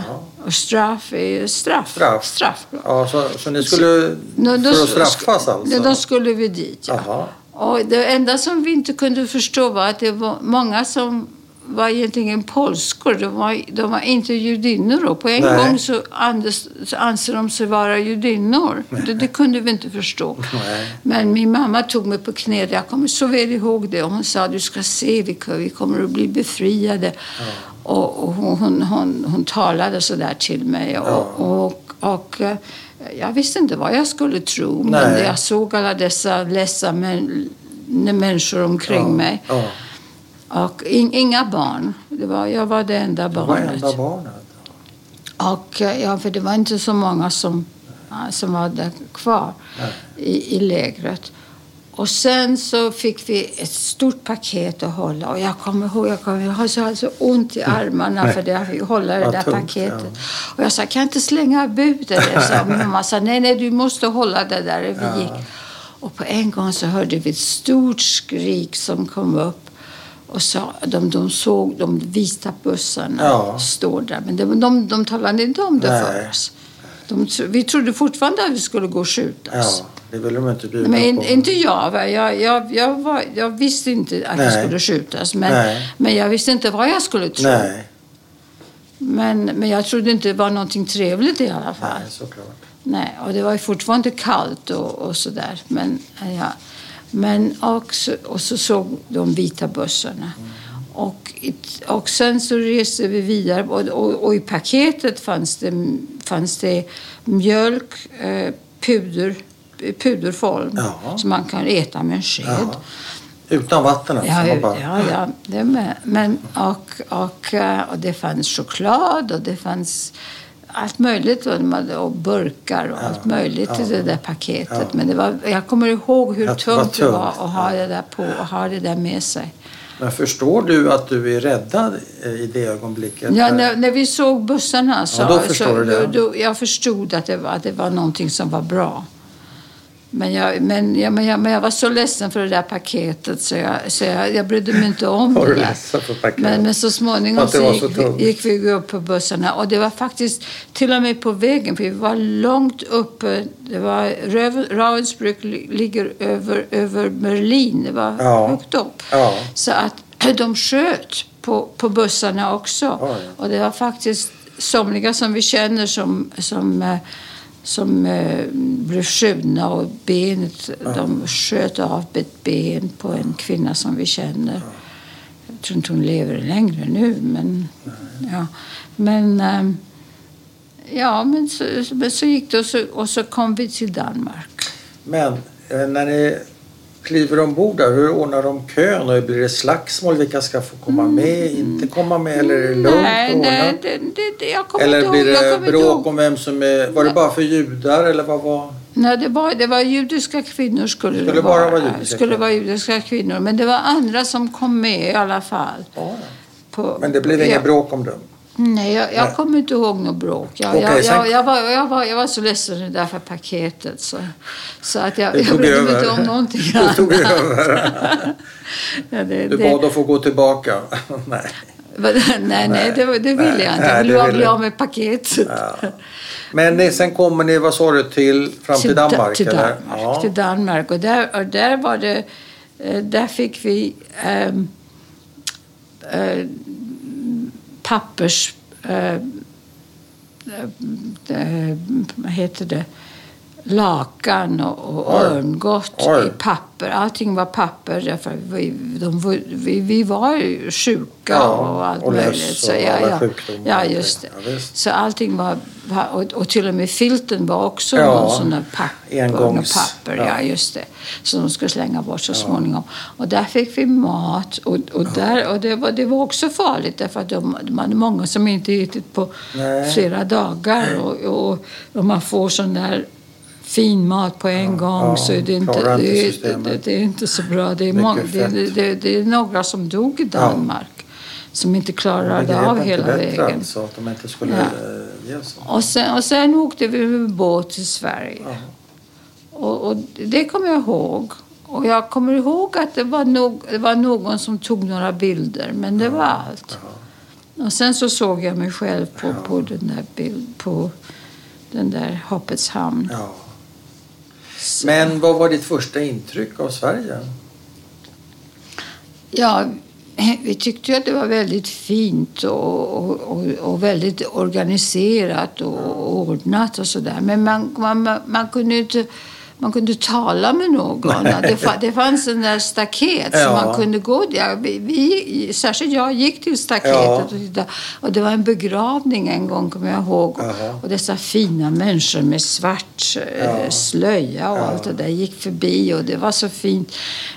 A: Och straff är straff.
B: Straff.
A: Straffblock.
B: Ja, så, så ni skulle...
A: Nå, då
B: för att straffas alltså?
A: Då skulle vi dit, ja.
B: Jaha.
A: Och det enda som vi inte kunde förstå var att det var många som var egentligen polskor. De var, de var inte judinnor. Och på en
B: Nej.
A: gång så, andes, så anser de sig vara judinnor. Det, det kunde vi inte förstå.
B: Nej.
A: Men min mamma tog mig på knä. Jag kommer så väl ihåg det. Hon sa du ska se, vi, vi kommer att bli befriade. Och, och hon, hon, hon, hon talade så där till mig. Och,
B: Ja.
A: och, och, eh, jag visste inte vad jag skulle tro. Men
B: Nej.
A: jag såg alla dessa ledsna män, människor omkring
B: ja.
A: mig. Och in, inga barn. Det var, jag var det enda
B: Det var
A: barnet.
B: enda barnet.
A: Och, eh, ja, för det var inte så många som, som var där kvar i, i lägret. Och sen så fick vi ett stort paket att hålla. Och jag kommer ihåg, jag, kommer, jag har så alltså ont i armarna för det jag hålla det där
B: tungt,
A: paketet. Och jag sa, kan jag inte slänga ut det? där?" Så min mamma sa, nej, nej, du måste hålla det där. Vi gick. Och på en gång så hörde vi ett stort skrik som kom upp. Och sa, de, de såg de vita bussarna
B: Ja.
A: stå där. Men de, de, de talade inte om det
B: Nej.
A: för oss. De, vi trodde fortfarande att vi skulle gå och skjutas.
B: Ja, det ville de inte bjuda
A: Men
B: på.
A: inte jag. va. Jag, jag, jag, var, jag visste inte att jag
B: Nej.
A: skulle skjutas. Men,
B: Nej.
A: men jag visste inte vad jag skulle tro.
B: Nej,
A: Men, men jag trodde inte det var någonting trevligt i alla fall.
B: nej, såklart.
A: Nej, och det var ju fortfarande kallt och, och sådär. Men, ja. Men också, och så såg de vita bussarna. Och, och sen så reste vi vidare och, och, och i paketet fanns det, fanns det mjölk, eh, puder, puderform
B: Ja.
A: som man kan äta med en sked.
B: Ja. Utan vatten alltså?
A: Ja,
B: bara...
A: ja, ja, det med. Men, och, och, eh, och det fanns choklad och det fanns allt möjligt och, burkar och allt möjligt i
B: ja.
A: det där paketet.
B: Ja.
A: Men det var, jag kommer ihåg hur
B: var
A: tungt det var
B: tungt,
A: att ha
B: ja.
A: det där på och ha det där med sig.
B: Men förstår du att du är räddad eh, i det ögonblicket?
A: Ja, när, när vi såg bussarna så,
B: Ja, då förstår
A: så
B: du det.
A: Då, då, jag förstod att det, var, att det var någonting som var bra. Men jag, men, jag, men, jag, men jag var så ledsen för det där paketet så jag, så jag, jag brydde mig inte om
B: Var
A: det där.
B: ledsen för paketet?
A: Men, men så småningom så gick,
B: så
A: gick vi upp på bussarna och det var faktiskt till och med på vägen för vi var långt uppe. Det var Ravensbrück li- ligger över, över Berlin. Det var
B: Ja.
A: högt upp.
B: Ja.
A: Så att de sköt på, på bussarna också.
B: Oj.
A: Och det var faktiskt somliga som vi känner som, som, eh, som eh, blev skjutna och benet, de sköt av ett ben på en kvinna som vi känner. Jag tror inte hon lever längre nu, men... Ja, men, eh, ja, men så, men så gick det och så, och så kom vi till Danmark.
B: Men eh, när ni kliver ombord där, hur ordnar de kön? Och blir det slagsmål? Vilka ska få komma med, inte komma med? Eller är det lugnt
A: Mm. Nej, nej det, det, jag kommer
B: Eller blir
A: ihåg.
B: Det
A: inte
B: bråk
A: ihåg.
B: om vem som är... Var det bara för judar eller vad var...
A: Nej, det var, det var judiska kvinnor skulle,
B: Skulle
A: det
B: bara
A: vara.
B: vara judiska
A: skulle vara judiska kvinnor. Men det var andra som kom med i alla fall.
B: Ja.
A: På,
B: Men det blev
A: ja.
B: bråk om dem?
A: Nej, jag, jag kommer inte ihåg något bråk. Jag,
B: Okej,
A: jag, jag, var, jag, var, jag var så ledsen det där för paketet. Så, så att jag, jag
B: tog
A: brydde mig inte om någonting
B: Du tog
A: annat.
B: över.
A: Ja, det,
B: Du bad att få gå tillbaka. Nej.
A: nej, nej, det, det ville jag inte. Jag ville bli av med paketet.
B: Ja. Men ni, sen kommer ni, vad sa du, till, fram till
A: Da-
B: Danmark?
A: Till
B: eller?
A: Danmark,
B: Ja.
A: till Danmark. Och där, och där var det... eh, Där fick vi ehm, eh, pappers... Eh, eh, eh, vad heter det? Lakan och, och örngott i papper. Allting var papper. Därför vi, de, vi, vi var ju sjuka
B: Ja,
A: och allt
B: och
A: möjligt.
B: och
A: Så, ja,
B: alla
A: ja,
B: sjukdomar.
A: ja, just det.
B: Ja.
A: Så allting var... var- Och, och till och med filten var också
B: Ja,
A: någon sån där papper.
B: engångs-
A: papper, ja.
B: ja.
A: just det. Som de skulle slänga bort så småningom. Och där fick vi mat. Och, och, där, och det, var, det var också farligt därför att de, de hade många som inte ätit på
B: Nej.
A: flera dagar. Och, och, och man får sån där fin mat på en gång
B: ja,
A: så är det inte, det, det, det är inte så bra. Det är, många, det, är några som dog i Danmark som inte klarade av
B: inte
A: hela vägen.
B: Alltså, att de inte skulle
A: Ja.
B: ja. ge sig.
A: Och sen, och sen åkte vi med båt till Sverige.
B: Ja.
A: Och, och det kommer jag ihåg. Och jag kommer ihåg att det var, nog, det var någon som tog några bilder, men det var allt. Och sen så såg jag mig själv på, på den där bild, på den där Hoppets hamn.
B: Ja. Men vad var ditt första intryck av Sverige?
A: Ja, vi tyckte ju att det var väldigt fint och, och, och, väldigt organiserat och ordnat och sådär. Men man, man, man kunde inte man kunde tala med någon. Det, fa, det fanns en där staket som
B: Ja.
A: man kunde gå där. Vi, vi, särskilt jag gick till staketet
B: Ja.
A: och tittade. Och det var en begravning en gång, kommer jag ihåg.
B: Jaha.
A: Och dessa fina människor med svart eh,
B: Ja.
A: slöja och
B: Ja.
A: allt det där gick förbi och det var så fint.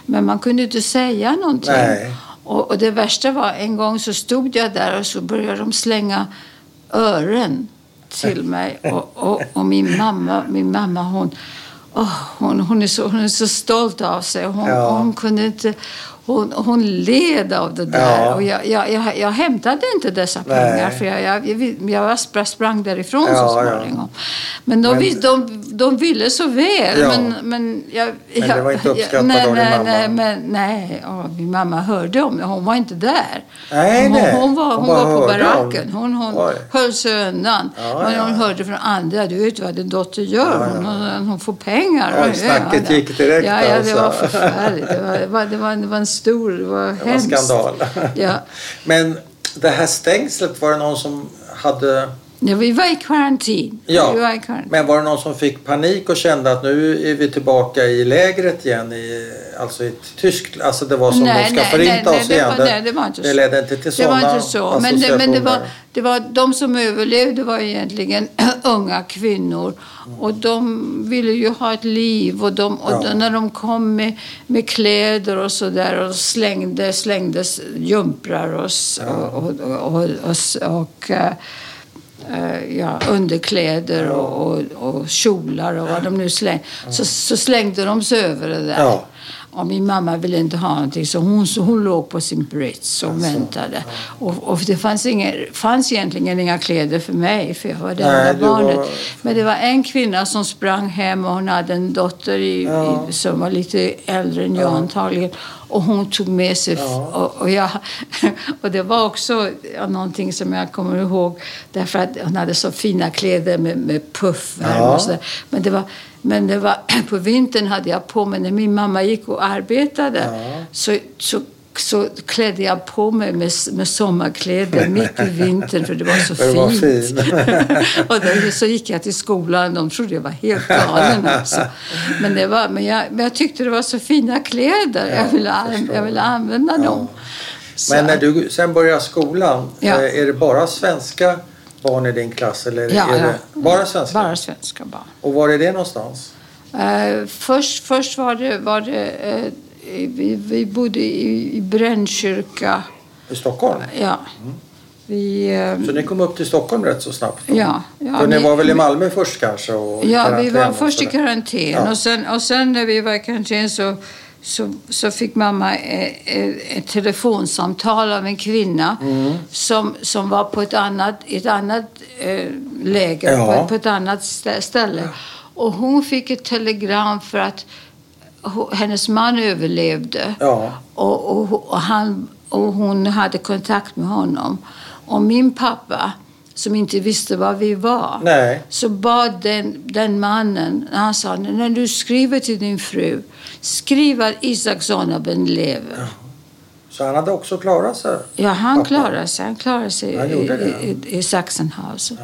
A: Men man kunde inte säga någonting.
B: Nej.
A: Och, och det värsta var, en gång så stod jag där och så började de slänga ören till mig. Och, och, och min mamma, min mamma hon, åh, hon, hon, är så, hon är så stolt av sig. Hon,
B: Ja.
A: hon kunde inte... Hon, hon led av det där.
B: Ja.
A: Och jag, jag, jag, jag hämtade inte dessa pengar
B: Nej.
A: för jag, jag, jag, jag sprang, därifrån
B: Ja,
A: så
B: ja.
A: småningom. Men de,
B: Men-
A: de, de ville så väl.
B: Ja.
A: Men, men, jag,
B: Men det var inte uppskattat
A: nej,
B: av din mamma?
A: Nej, men, nej ja, min mamma hörde om det. Hon var inte där.
B: Nej,
A: hon,
B: nej.
A: hon var,
B: Hon
A: hon var på baracken. Hon, hon
B: Oj.
A: höll sig undan.
B: Ja,
A: men
B: ja.
A: hon hörde från andra. Du vet vad din dotter gör.
B: Ja, ja.
A: Hon, hon får pengar.
B: Oj, snacket gick direkt
A: Ja, ja det
B: alltså.
A: var förfärligt. Det var, det var, det var, det var en stor... Det var
B: Det var
A: hemskt.
B: skandal.
A: Ja.
B: Men det här stängslet, var det någon som hade...
A: Ja, vi var i karantin.
B: Ja,
A: Vi var i karantin.
B: men var det någon som fick panik och kände att nu är vi tillbaka i lägret igen? I, alltså i Tyskland? Alltså det var som
A: Nej,
B: de ska
A: nej,
B: förinta
A: nej,
B: oss
A: det
B: igen.
A: var- nej, det var inte så.
B: ledde inte till
A: Det
B: sådana
A: var inte så. Men, det, men det, var,
B: associationer.
A: det var de som överlevde var egentligen unga kvinnor. Och de ville ju ha ett liv. Och, de, och
B: Ja.
A: när de kom med, med kläder och så där och slängde, slängdes jumprar och, s- och, och, och, och, och, eh, Eh, ja, underkläder och, och, och kjolar och vad de nu slängde. Så, så slängde de sig över det där.
B: Ja.
A: Och min mamma ville inte ha någonting så hon, så hon låg på sin brits och väntade. Och, och det fanns, inga, fanns egentligen inga kläder för mig för jag var det enda
B: du var-
A: barnet. Men det var en kvinna som sprang hem och hon hade en dotter i,
B: Ja.
A: i, som var lite äldre än jag antagligen. Och hon tog med sig...
B: Ja.
A: Och, och, jag, och det var också ja, någonting som jag kommer ihåg. Därför att hon hade så fina kläder med, med puffärm
B: Ja.
A: och sådär. Men det var... Men det var, på vintern hade jag på mig, när min mamma gick och arbetade,
B: Ja.
A: så, så, så klädde jag på mig med, med sommarkläder mitt i vintern för det var så
B: det var
A: fint.
B: fin.
A: och då, så gick jag till skolan. De trodde jag var helt galen. Alltså. Men, det var, men, jag, men jag tyckte det var så fina kläder.
B: Ja,
A: jag, ville, jag ville använda dem. Så-
B: Men när du sen börjar skolan,
A: Ja.
B: eh, är det bara svenska barn i din klass? Eller
A: Ja, ja.
B: bara svenska?
A: Bara svenska barn.
B: Och var är det någonstans?
A: Eh, först, först var det... Var det eh, vi, vi bodde i, i Brännkyrka.
B: I Stockholm?
A: Ja. Vi, eh,
B: Så ni kom upp till Stockholm rätt så snabbt? då?
A: ja, ja,
B: För ni
A: vi-
B: var väl i Malmö först kanske?
A: Ja, vi var först i karantän.
B: Ja.
A: Och, sen, och sen när vi var i karantän så så, så fick mamma eh, eh, ett telefonsamtal av en kvinna
B: Mm.
A: som, som var på ett annat, ett annat eh, läger,
B: Ja.
A: på, på ett annat stä- ställe. Och hon fick ett telegram för att hennes man överlevde.
B: Ja.
A: Och, och, och, han, och hon hade kontakt med honom. Och min pappa, som inte visste var vi var,
B: Nej.
A: så bad den, den mannen, han sa när du skriver till din fru, skriv att Isak Zonabend lever.
B: Så han hade också klarat sig?
A: Ja, han
B: Pappa.
A: klarade sig. Han klarade sig
B: Han
A: i, i, i, i Sachsenhausen.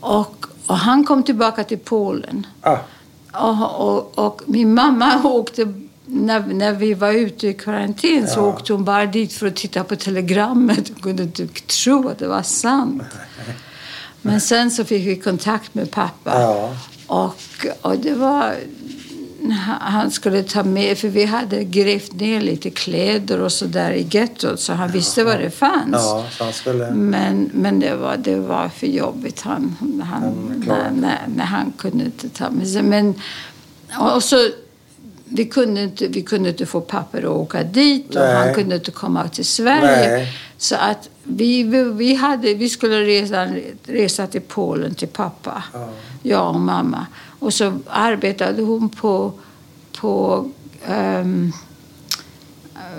A: Och, och han kom tillbaka till Polen.
B: Ah,
A: Och, och, och min mamma åkte, när, när vi var ute i karantän, så
B: Ja.
A: åkte hon bara dit för att titta på telegrammet. Hon kunde inte tro att det var sant. Men sen så fick vi kontakt med pappa.
B: ja.
A: Och, och det var... Han skulle ta med, för vi hade grävt ner lite kläder och så där i gettot så han visste var det fanns.
B: ja, han skulle...
A: Men, men det, var, det var för jobbigt. Han, han, när, när, när han kunde inte ta med sig. Men, och så, vi, kunde inte, vi kunde inte få papper att åka dit och
B: Nej.
A: han kunde inte komma till Sverige.
B: Nej.
A: Så att vi, vi, hade, vi skulle resa, resa till Polen till pappa,
B: Ja.
A: jag och mamma. Och så arbetade hon på, på ehm,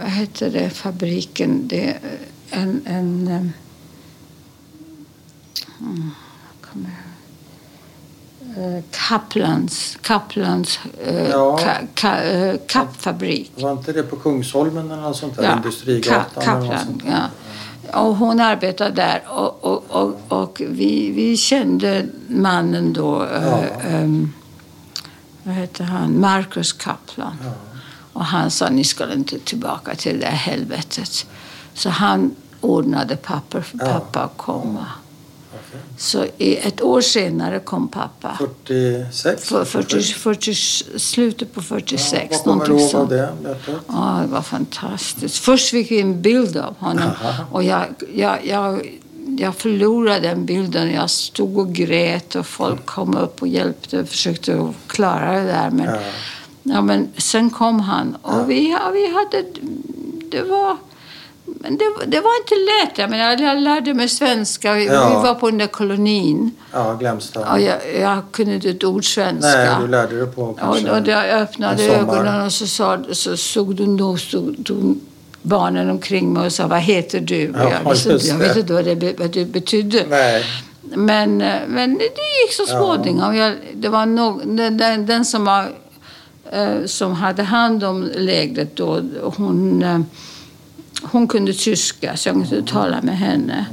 A: vad heter det, fabriken? Det, en, en mm, kommer Kaplans, Kaplans eh,
B: Ja.
A: ka, ka, eh, kappfabrik.
B: Var inte det på Kungsholmen eller något sånt där?
A: Ja,
B: Industrigatan
A: Ka- Kaplan, ja. Och hon arbetade där och, och, och, och vi, vi kände mannen då. eh,
B: Ja.
A: ehm, vad heter han? Marcus Kaplan.
B: Ja.
A: Och han sa ni ska inte tillbaka till det där helvetet. Så han ordnade papper för pappa att komma. Så ett år senare kom pappa.
B: 46?
A: För 40, 40, slutet på 46.
B: Ja, vad kommer du ihåg av det mötet?
A: Ja, det var fantastiskt. Först fick vi en bild av honom
B: Aha.
A: och jag, jag, jag, jag förlorade den bilden. Jag stod och grät och folk kom upp och hjälpte och försökte klara det där. Men,
B: Ja.
A: ja. men sen kom han och
B: Ja.
A: vi, vi hade... Det var... Men det, det var inte lätt. Jag, menar, jag lärde mig svenska. Vi,
B: Ja.
A: vi var på den där kolonin.
B: Ja, Glämsta.
A: Och jag, jag kunde inte ett ord svenska.
B: Nej, du lärde dig på
A: Och,
B: kanske
A: och då jag öppnade ögonen och så, sa, så såg du då stod, stod barnen omkring mig och sa vad heter du? Och
B: Ja,
A: jag, visste, inte- jag vet inte vad det, vad det betydde.
B: Nej.
A: Men, men det gick så
B: Ja.
A: småningom. Jag, det var nog, den, den, den som, var, eh, som hade hand om lägret då, hon, eh, hon kunde tyska så jag kunde tala med henne.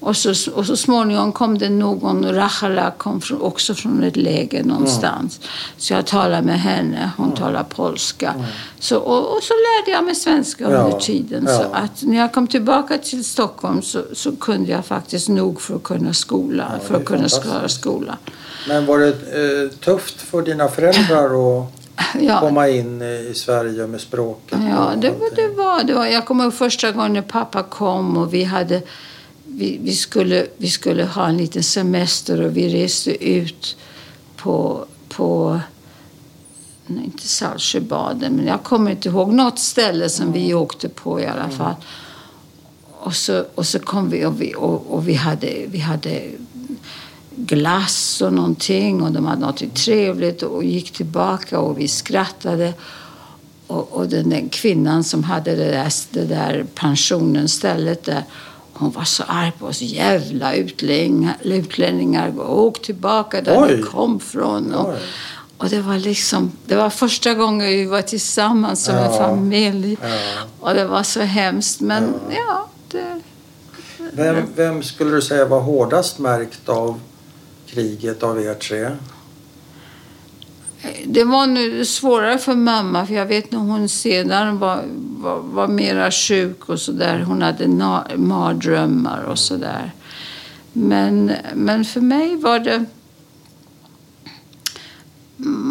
A: Och så, och så småningom kom det någon, Rachala kom från, också från ett läger någonstans. Så jag talade med henne, hon talar polska. Så, och, och så lärde jag mig svenska
B: Ja,
A: under tiden.
B: ja.
A: Så att när jag kom tillbaka till Stockholm så, så kunde jag faktiskt nog för att kunna skola,
B: Ja,
A: för att kunna klara skolan.
B: Men var det eh, tufft för dina föräldrar att
A: Ja,
B: komma in i Sverige med språket?
A: Ja, det, var- det, var, det var... Jag kommer ihåg första gången pappa kom och vi hade... Vi, vi, skulle, vi skulle ha en liten semester och vi reste ut på... på nej, inte Saltsjöbaden, men jag kommer inte ihåg. Något ställe som vi åkte på i alla fall. Och så, och så kom vi och vi, och, och vi, hade, vi hade glass och någonting och de hade något trevligt och gick tillbaka och vi skrattade. Och, och den där kvinnan som hade det där, det där pensionen, stället där, hon var så arg på oss. Jävla utlänningar, utlänningar åk tillbaka där
B: Oj.
A: ni kom från. Och, och det var liksom, det var första gången vi var tillsammans som en
B: Ja.
A: familj.
B: Ja.
A: Och det var så hemskt. Men
B: Ja.
A: ja, det,
B: Vem, vem skulle du säga var hårdast märkt av kriget av er tre?
A: Det var nu svårare för mamma, för jag vet när hon sedan var, var, var mera sjuk och sådär. Hon hade mardrömmar och sådär. Men, men för mig var det...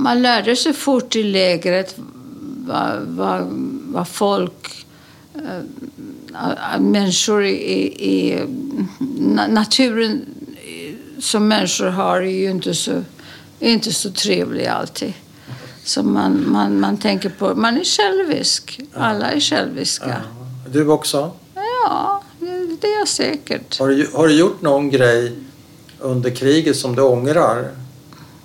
A: Man lärde sig fort i lägret vad, vad, vad folk... Äh, människor i, i, naturen som människor har är ju inte så, inte så trevlig alltid. som man, man, man tänker på. Man är självisk. Alla är själviska.
B: Du också?
A: Ja, det, det är jag säkert.
B: Har du, har du gjort någon grej under kriget som du ångrar?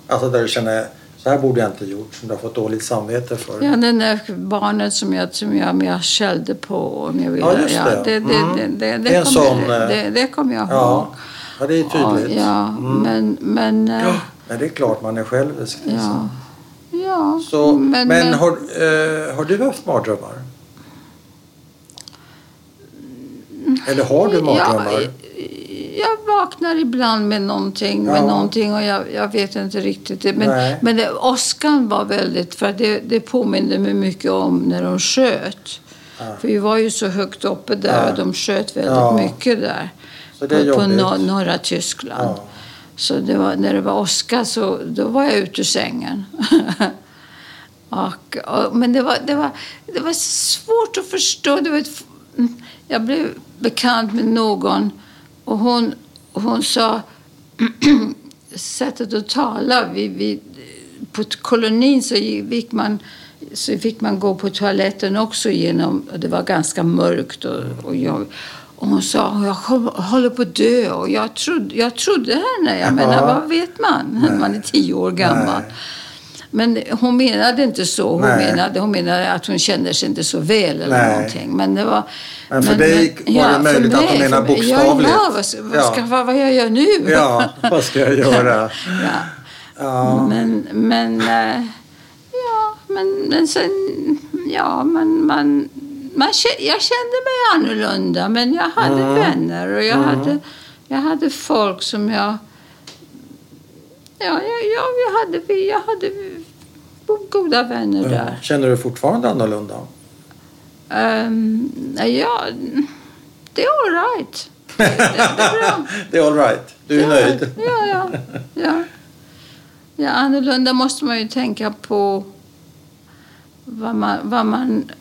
B: Alltså där du känner så här borde jag inte gjort, som du har fått dåligt samvete för.
A: Ja, det där barnet som jag, som jag, jag skällde på. Om jag ville.
B: Ja, just det.
A: Ja, det, det,
B: Mm.
A: det, det,
B: Det är en
A: kommer
B: sån,
A: jag- det, det kommer jag ihåg.
B: Ja, ja det är tydligt.
A: Ja,
B: Mm.
A: men... men eh,
B: Ja, men det är klart man är självisk.
A: ja. ja.
B: Så, men
A: men,
B: har, eh, har du haft mardrömmar? Eller har du mardrömmar?
A: Ja, jag vaknar ibland med någonting, med
B: Ja.
A: någonting och jag, jag vet inte riktigt. Det. Men,
B: Nej.
A: men det, åskan var väldigt, för det, det påminde mig mycket om när de sköt.
B: Ja.
A: För vi var ju så högt uppe där och de sköt väldigt mycket där.
B: Så det är
A: på på nor- norra Tyskland.
B: Ja.
A: Så det var, när det var åska så då var jag ute ur sängen. och, och, men det var, det, var, det var svårt att förstå. Det var ett, jag blev bekant med någon och hon, hon sa sättet att tala. Vi, vi, på kolonin så gick man så fick man gå på toaletten också genom, och det var ganska mörkt och, och jag och hon sa jag håller på att dö och jag trodde, jag trodde henne. Jag menar, vad vet man när man är tio år gammal?
B: Nej.
A: Men hon menade inte så. Hon
B: Nej.
A: menade, hon menade att hon kände sig inte så väl eller
B: Nej.
A: någonting. Men det var...
B: Men för dig var det
A: för
B: möjligt att hon
A: mig-
B: bokstavligt.
A: Ja, ja, vad, vad,
B: Ja.
A: ska, vad, vad jag gör nu?
B: Ja, vad ska jag göra?
A: ja.
B: Ja.
A: Men, men, eh, ja, men, men sen, ja, man, man, man, jag kände mig annorlunda, men jag hade
B: Mm.
A: vänner och jag, hade, jag hade folk som jag, ja, jag, jag, jag hade, jag hade goda vänner
B: Ja.
A: där.
B: Känner du fortfarande annorlunda?
A: Um, ja, det är all right. Det, det, det är bra.
B: det är all right. Du är
A: ja,
B: nöjd?
A: Ja, ja, ja. ja, annorlunda måste man ju tänka på vad man, vad man,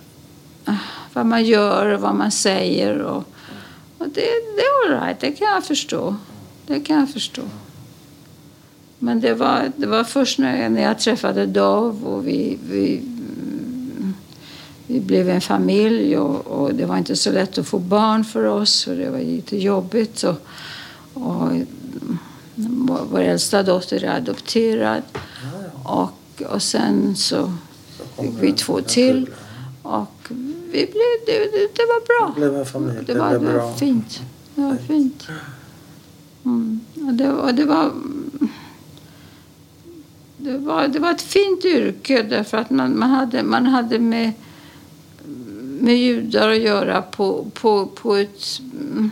A: vad man gör och vad man säger. Och, och det, det är all right, det kan jag förstå. Det kan jag förstå. Men det var, det var först när jag, när jag träffade Dov och vi, vi, vi blev en familj och, och det var inte så lätt att få barn för oss för det var lite jobbigt. Och, och vår, vår äldsta dotter är adopterad och, och sen så fick vi två till och vi blev, det, det, det var bra.
B: Det blev en familj.
A: Det var,
B: blev
A: det var
B: bra.
A: fint. Det var fint. Mm. Och det, och det var... Det var, det var ett fint yrke därför att man, man, hade, man hade med, med judar att göra på, på, på ett mm,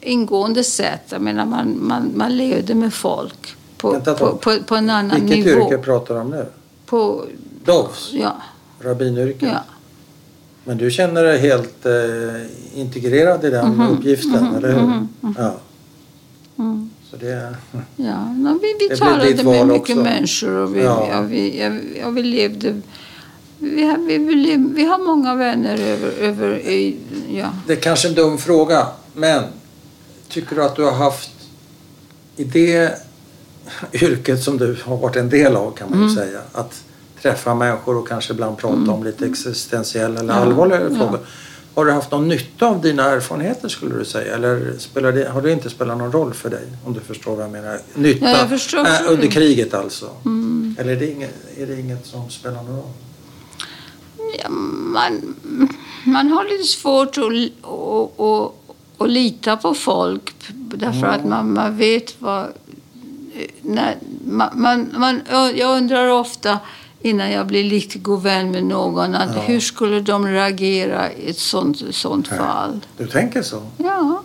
A: ingående sätt. Jag menar, man, man, man levde med folk på, på, på, på en annan
B: Vilket
A: nivå.
B: yrke pratar du om nu?
A: På,
B: Dovs?
A: ja,
B: Rabbinyrket?
A: ja.
B: Men du känner dig helt eh, integrerad i den uppgiften, eller hur? Ja.
A: Mm.
B: Så det...
A: Ja, no, vi, vi talade med mycket
B: också.
A: människor och vi,
B: Ja.
A: ja. vi, ja, ja, vi levde... Vi har, vi, vi, vi har många vänner över... över i, ja.
B: Det är kanske en dum fråga, men tycker du att du har haft i det yrket som du har varit en del av kan man
A: Mm.
B: säga, att träffa människor och kanske ibland prata om lite existentiella eller
A: Ja,
B: allvarligare
A: ja.
B: frågor. Har du haft någon nytta av dina erfarenheter skulle du säga? Eller spelar det, har det inte spelat någon roll för dig? Om du förstår vad jag menar. Nytta
A: Ja, jag förstår.
B: äh, under kriget alltså.
A: Mm.
B: Eller är det, inget, är det inget som spelar någon roll?
A: Ja, man, man har lite svårt att, att, att, att lita på folk därför att man, man vet vad... När, man, man, man, jag undrar ofta innan jag blir lite god vän med någon att
B: Ja.
A: hur skulle de reagera i ett sånt, sånt fall?
B: Du tänker så?
A: Ja,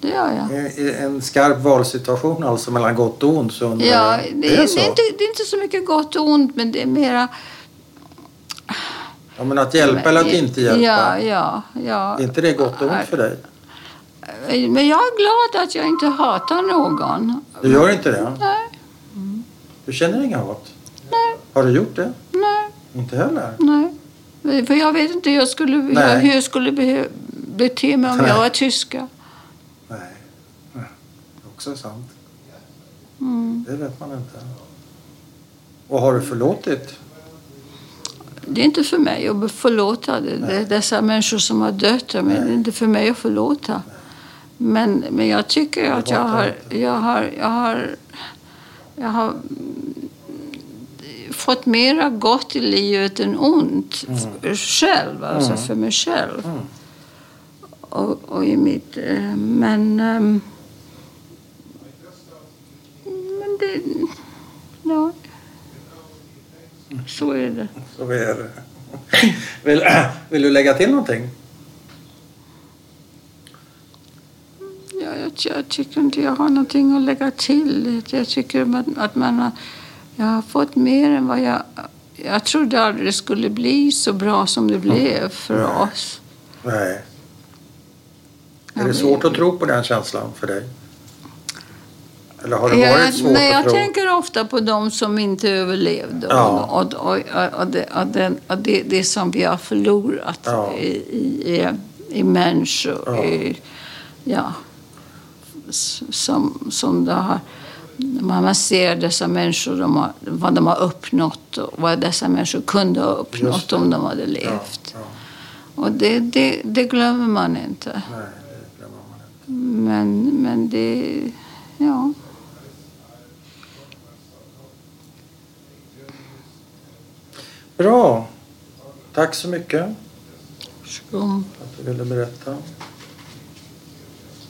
A: det gör jag.
B: En skarp valsituation alltså mellan gott och ont så
A: Ja, det,
B: är
A: är,
B: det så?
A: det, är inte, det är inte så mycket gott och ont, men det är mera...
B: Ja, men att hjälpa eller att inte hjälpa?
A: Ja, ja, ja.
B: Är inte det gott och ont för dig?
A: Men jag är glad att jag inte hatar någon.
B: Du gör inte det?
A: Nej,
B: Du känner inga hat? Har du gjort det?
A: nej,
B: Inte heller?
A: nej. För jag vet inte jag skulle,
B: Nej.
A: hur jag skulle bete mig om
B: Nej.
A: jag var tyska.
B: Nej. Det är också sant.
A: Mm.
B: Det vet man inte. Och har du förlåtit?
A: Det är inte för mig att förlåta det. det är dessa människor som har dött. Men det är inte för mig att förlåta. Men, men jag tycker att jag har, jag har, jag har, jag har fått mera gott i livet än ont
B: Mm.
A: själv, alltså för mig själv. Och, och i mitt... eh, Men... ehm, Men det... Ja. Så är det.
B: Så är det. Vill, vill du lägga till någonting?
A: Ja, jag, jag tycker inte jag har någonting att lägga till. Jag tycker att, att man har, jag har fått mer än vad jag... Jag trodde aldrig det skulle bli så bra som det blev för oss.
B: Nej. Är det svårt att tro på den känslan för dig? Eller har det
A: Jag,
B: varit svårt
A: nej,
B: att
A: jag
B: tro?
A: tänker ofta på de som inte överlevde
B: Ja.
A: och, och, och, och, det, den, och det, det som vi har förlorat
B: Ja.
A: i, i, i människor.
B: Ja.
A: I, ja, som, som det har, man ser dessa människor, de har, vad de har uppnått och vad dessa människor kunde ha uppnått om de hade
B: Ja,
A: levt.
B: ja.
A: Och det, det, det glömmer man inte.
B: Nej, det glömmer man inte.
A: Men, men det... Ja.
B: Bra. Tack så mycket
A: Varsågod.
B: för att du ville berätta.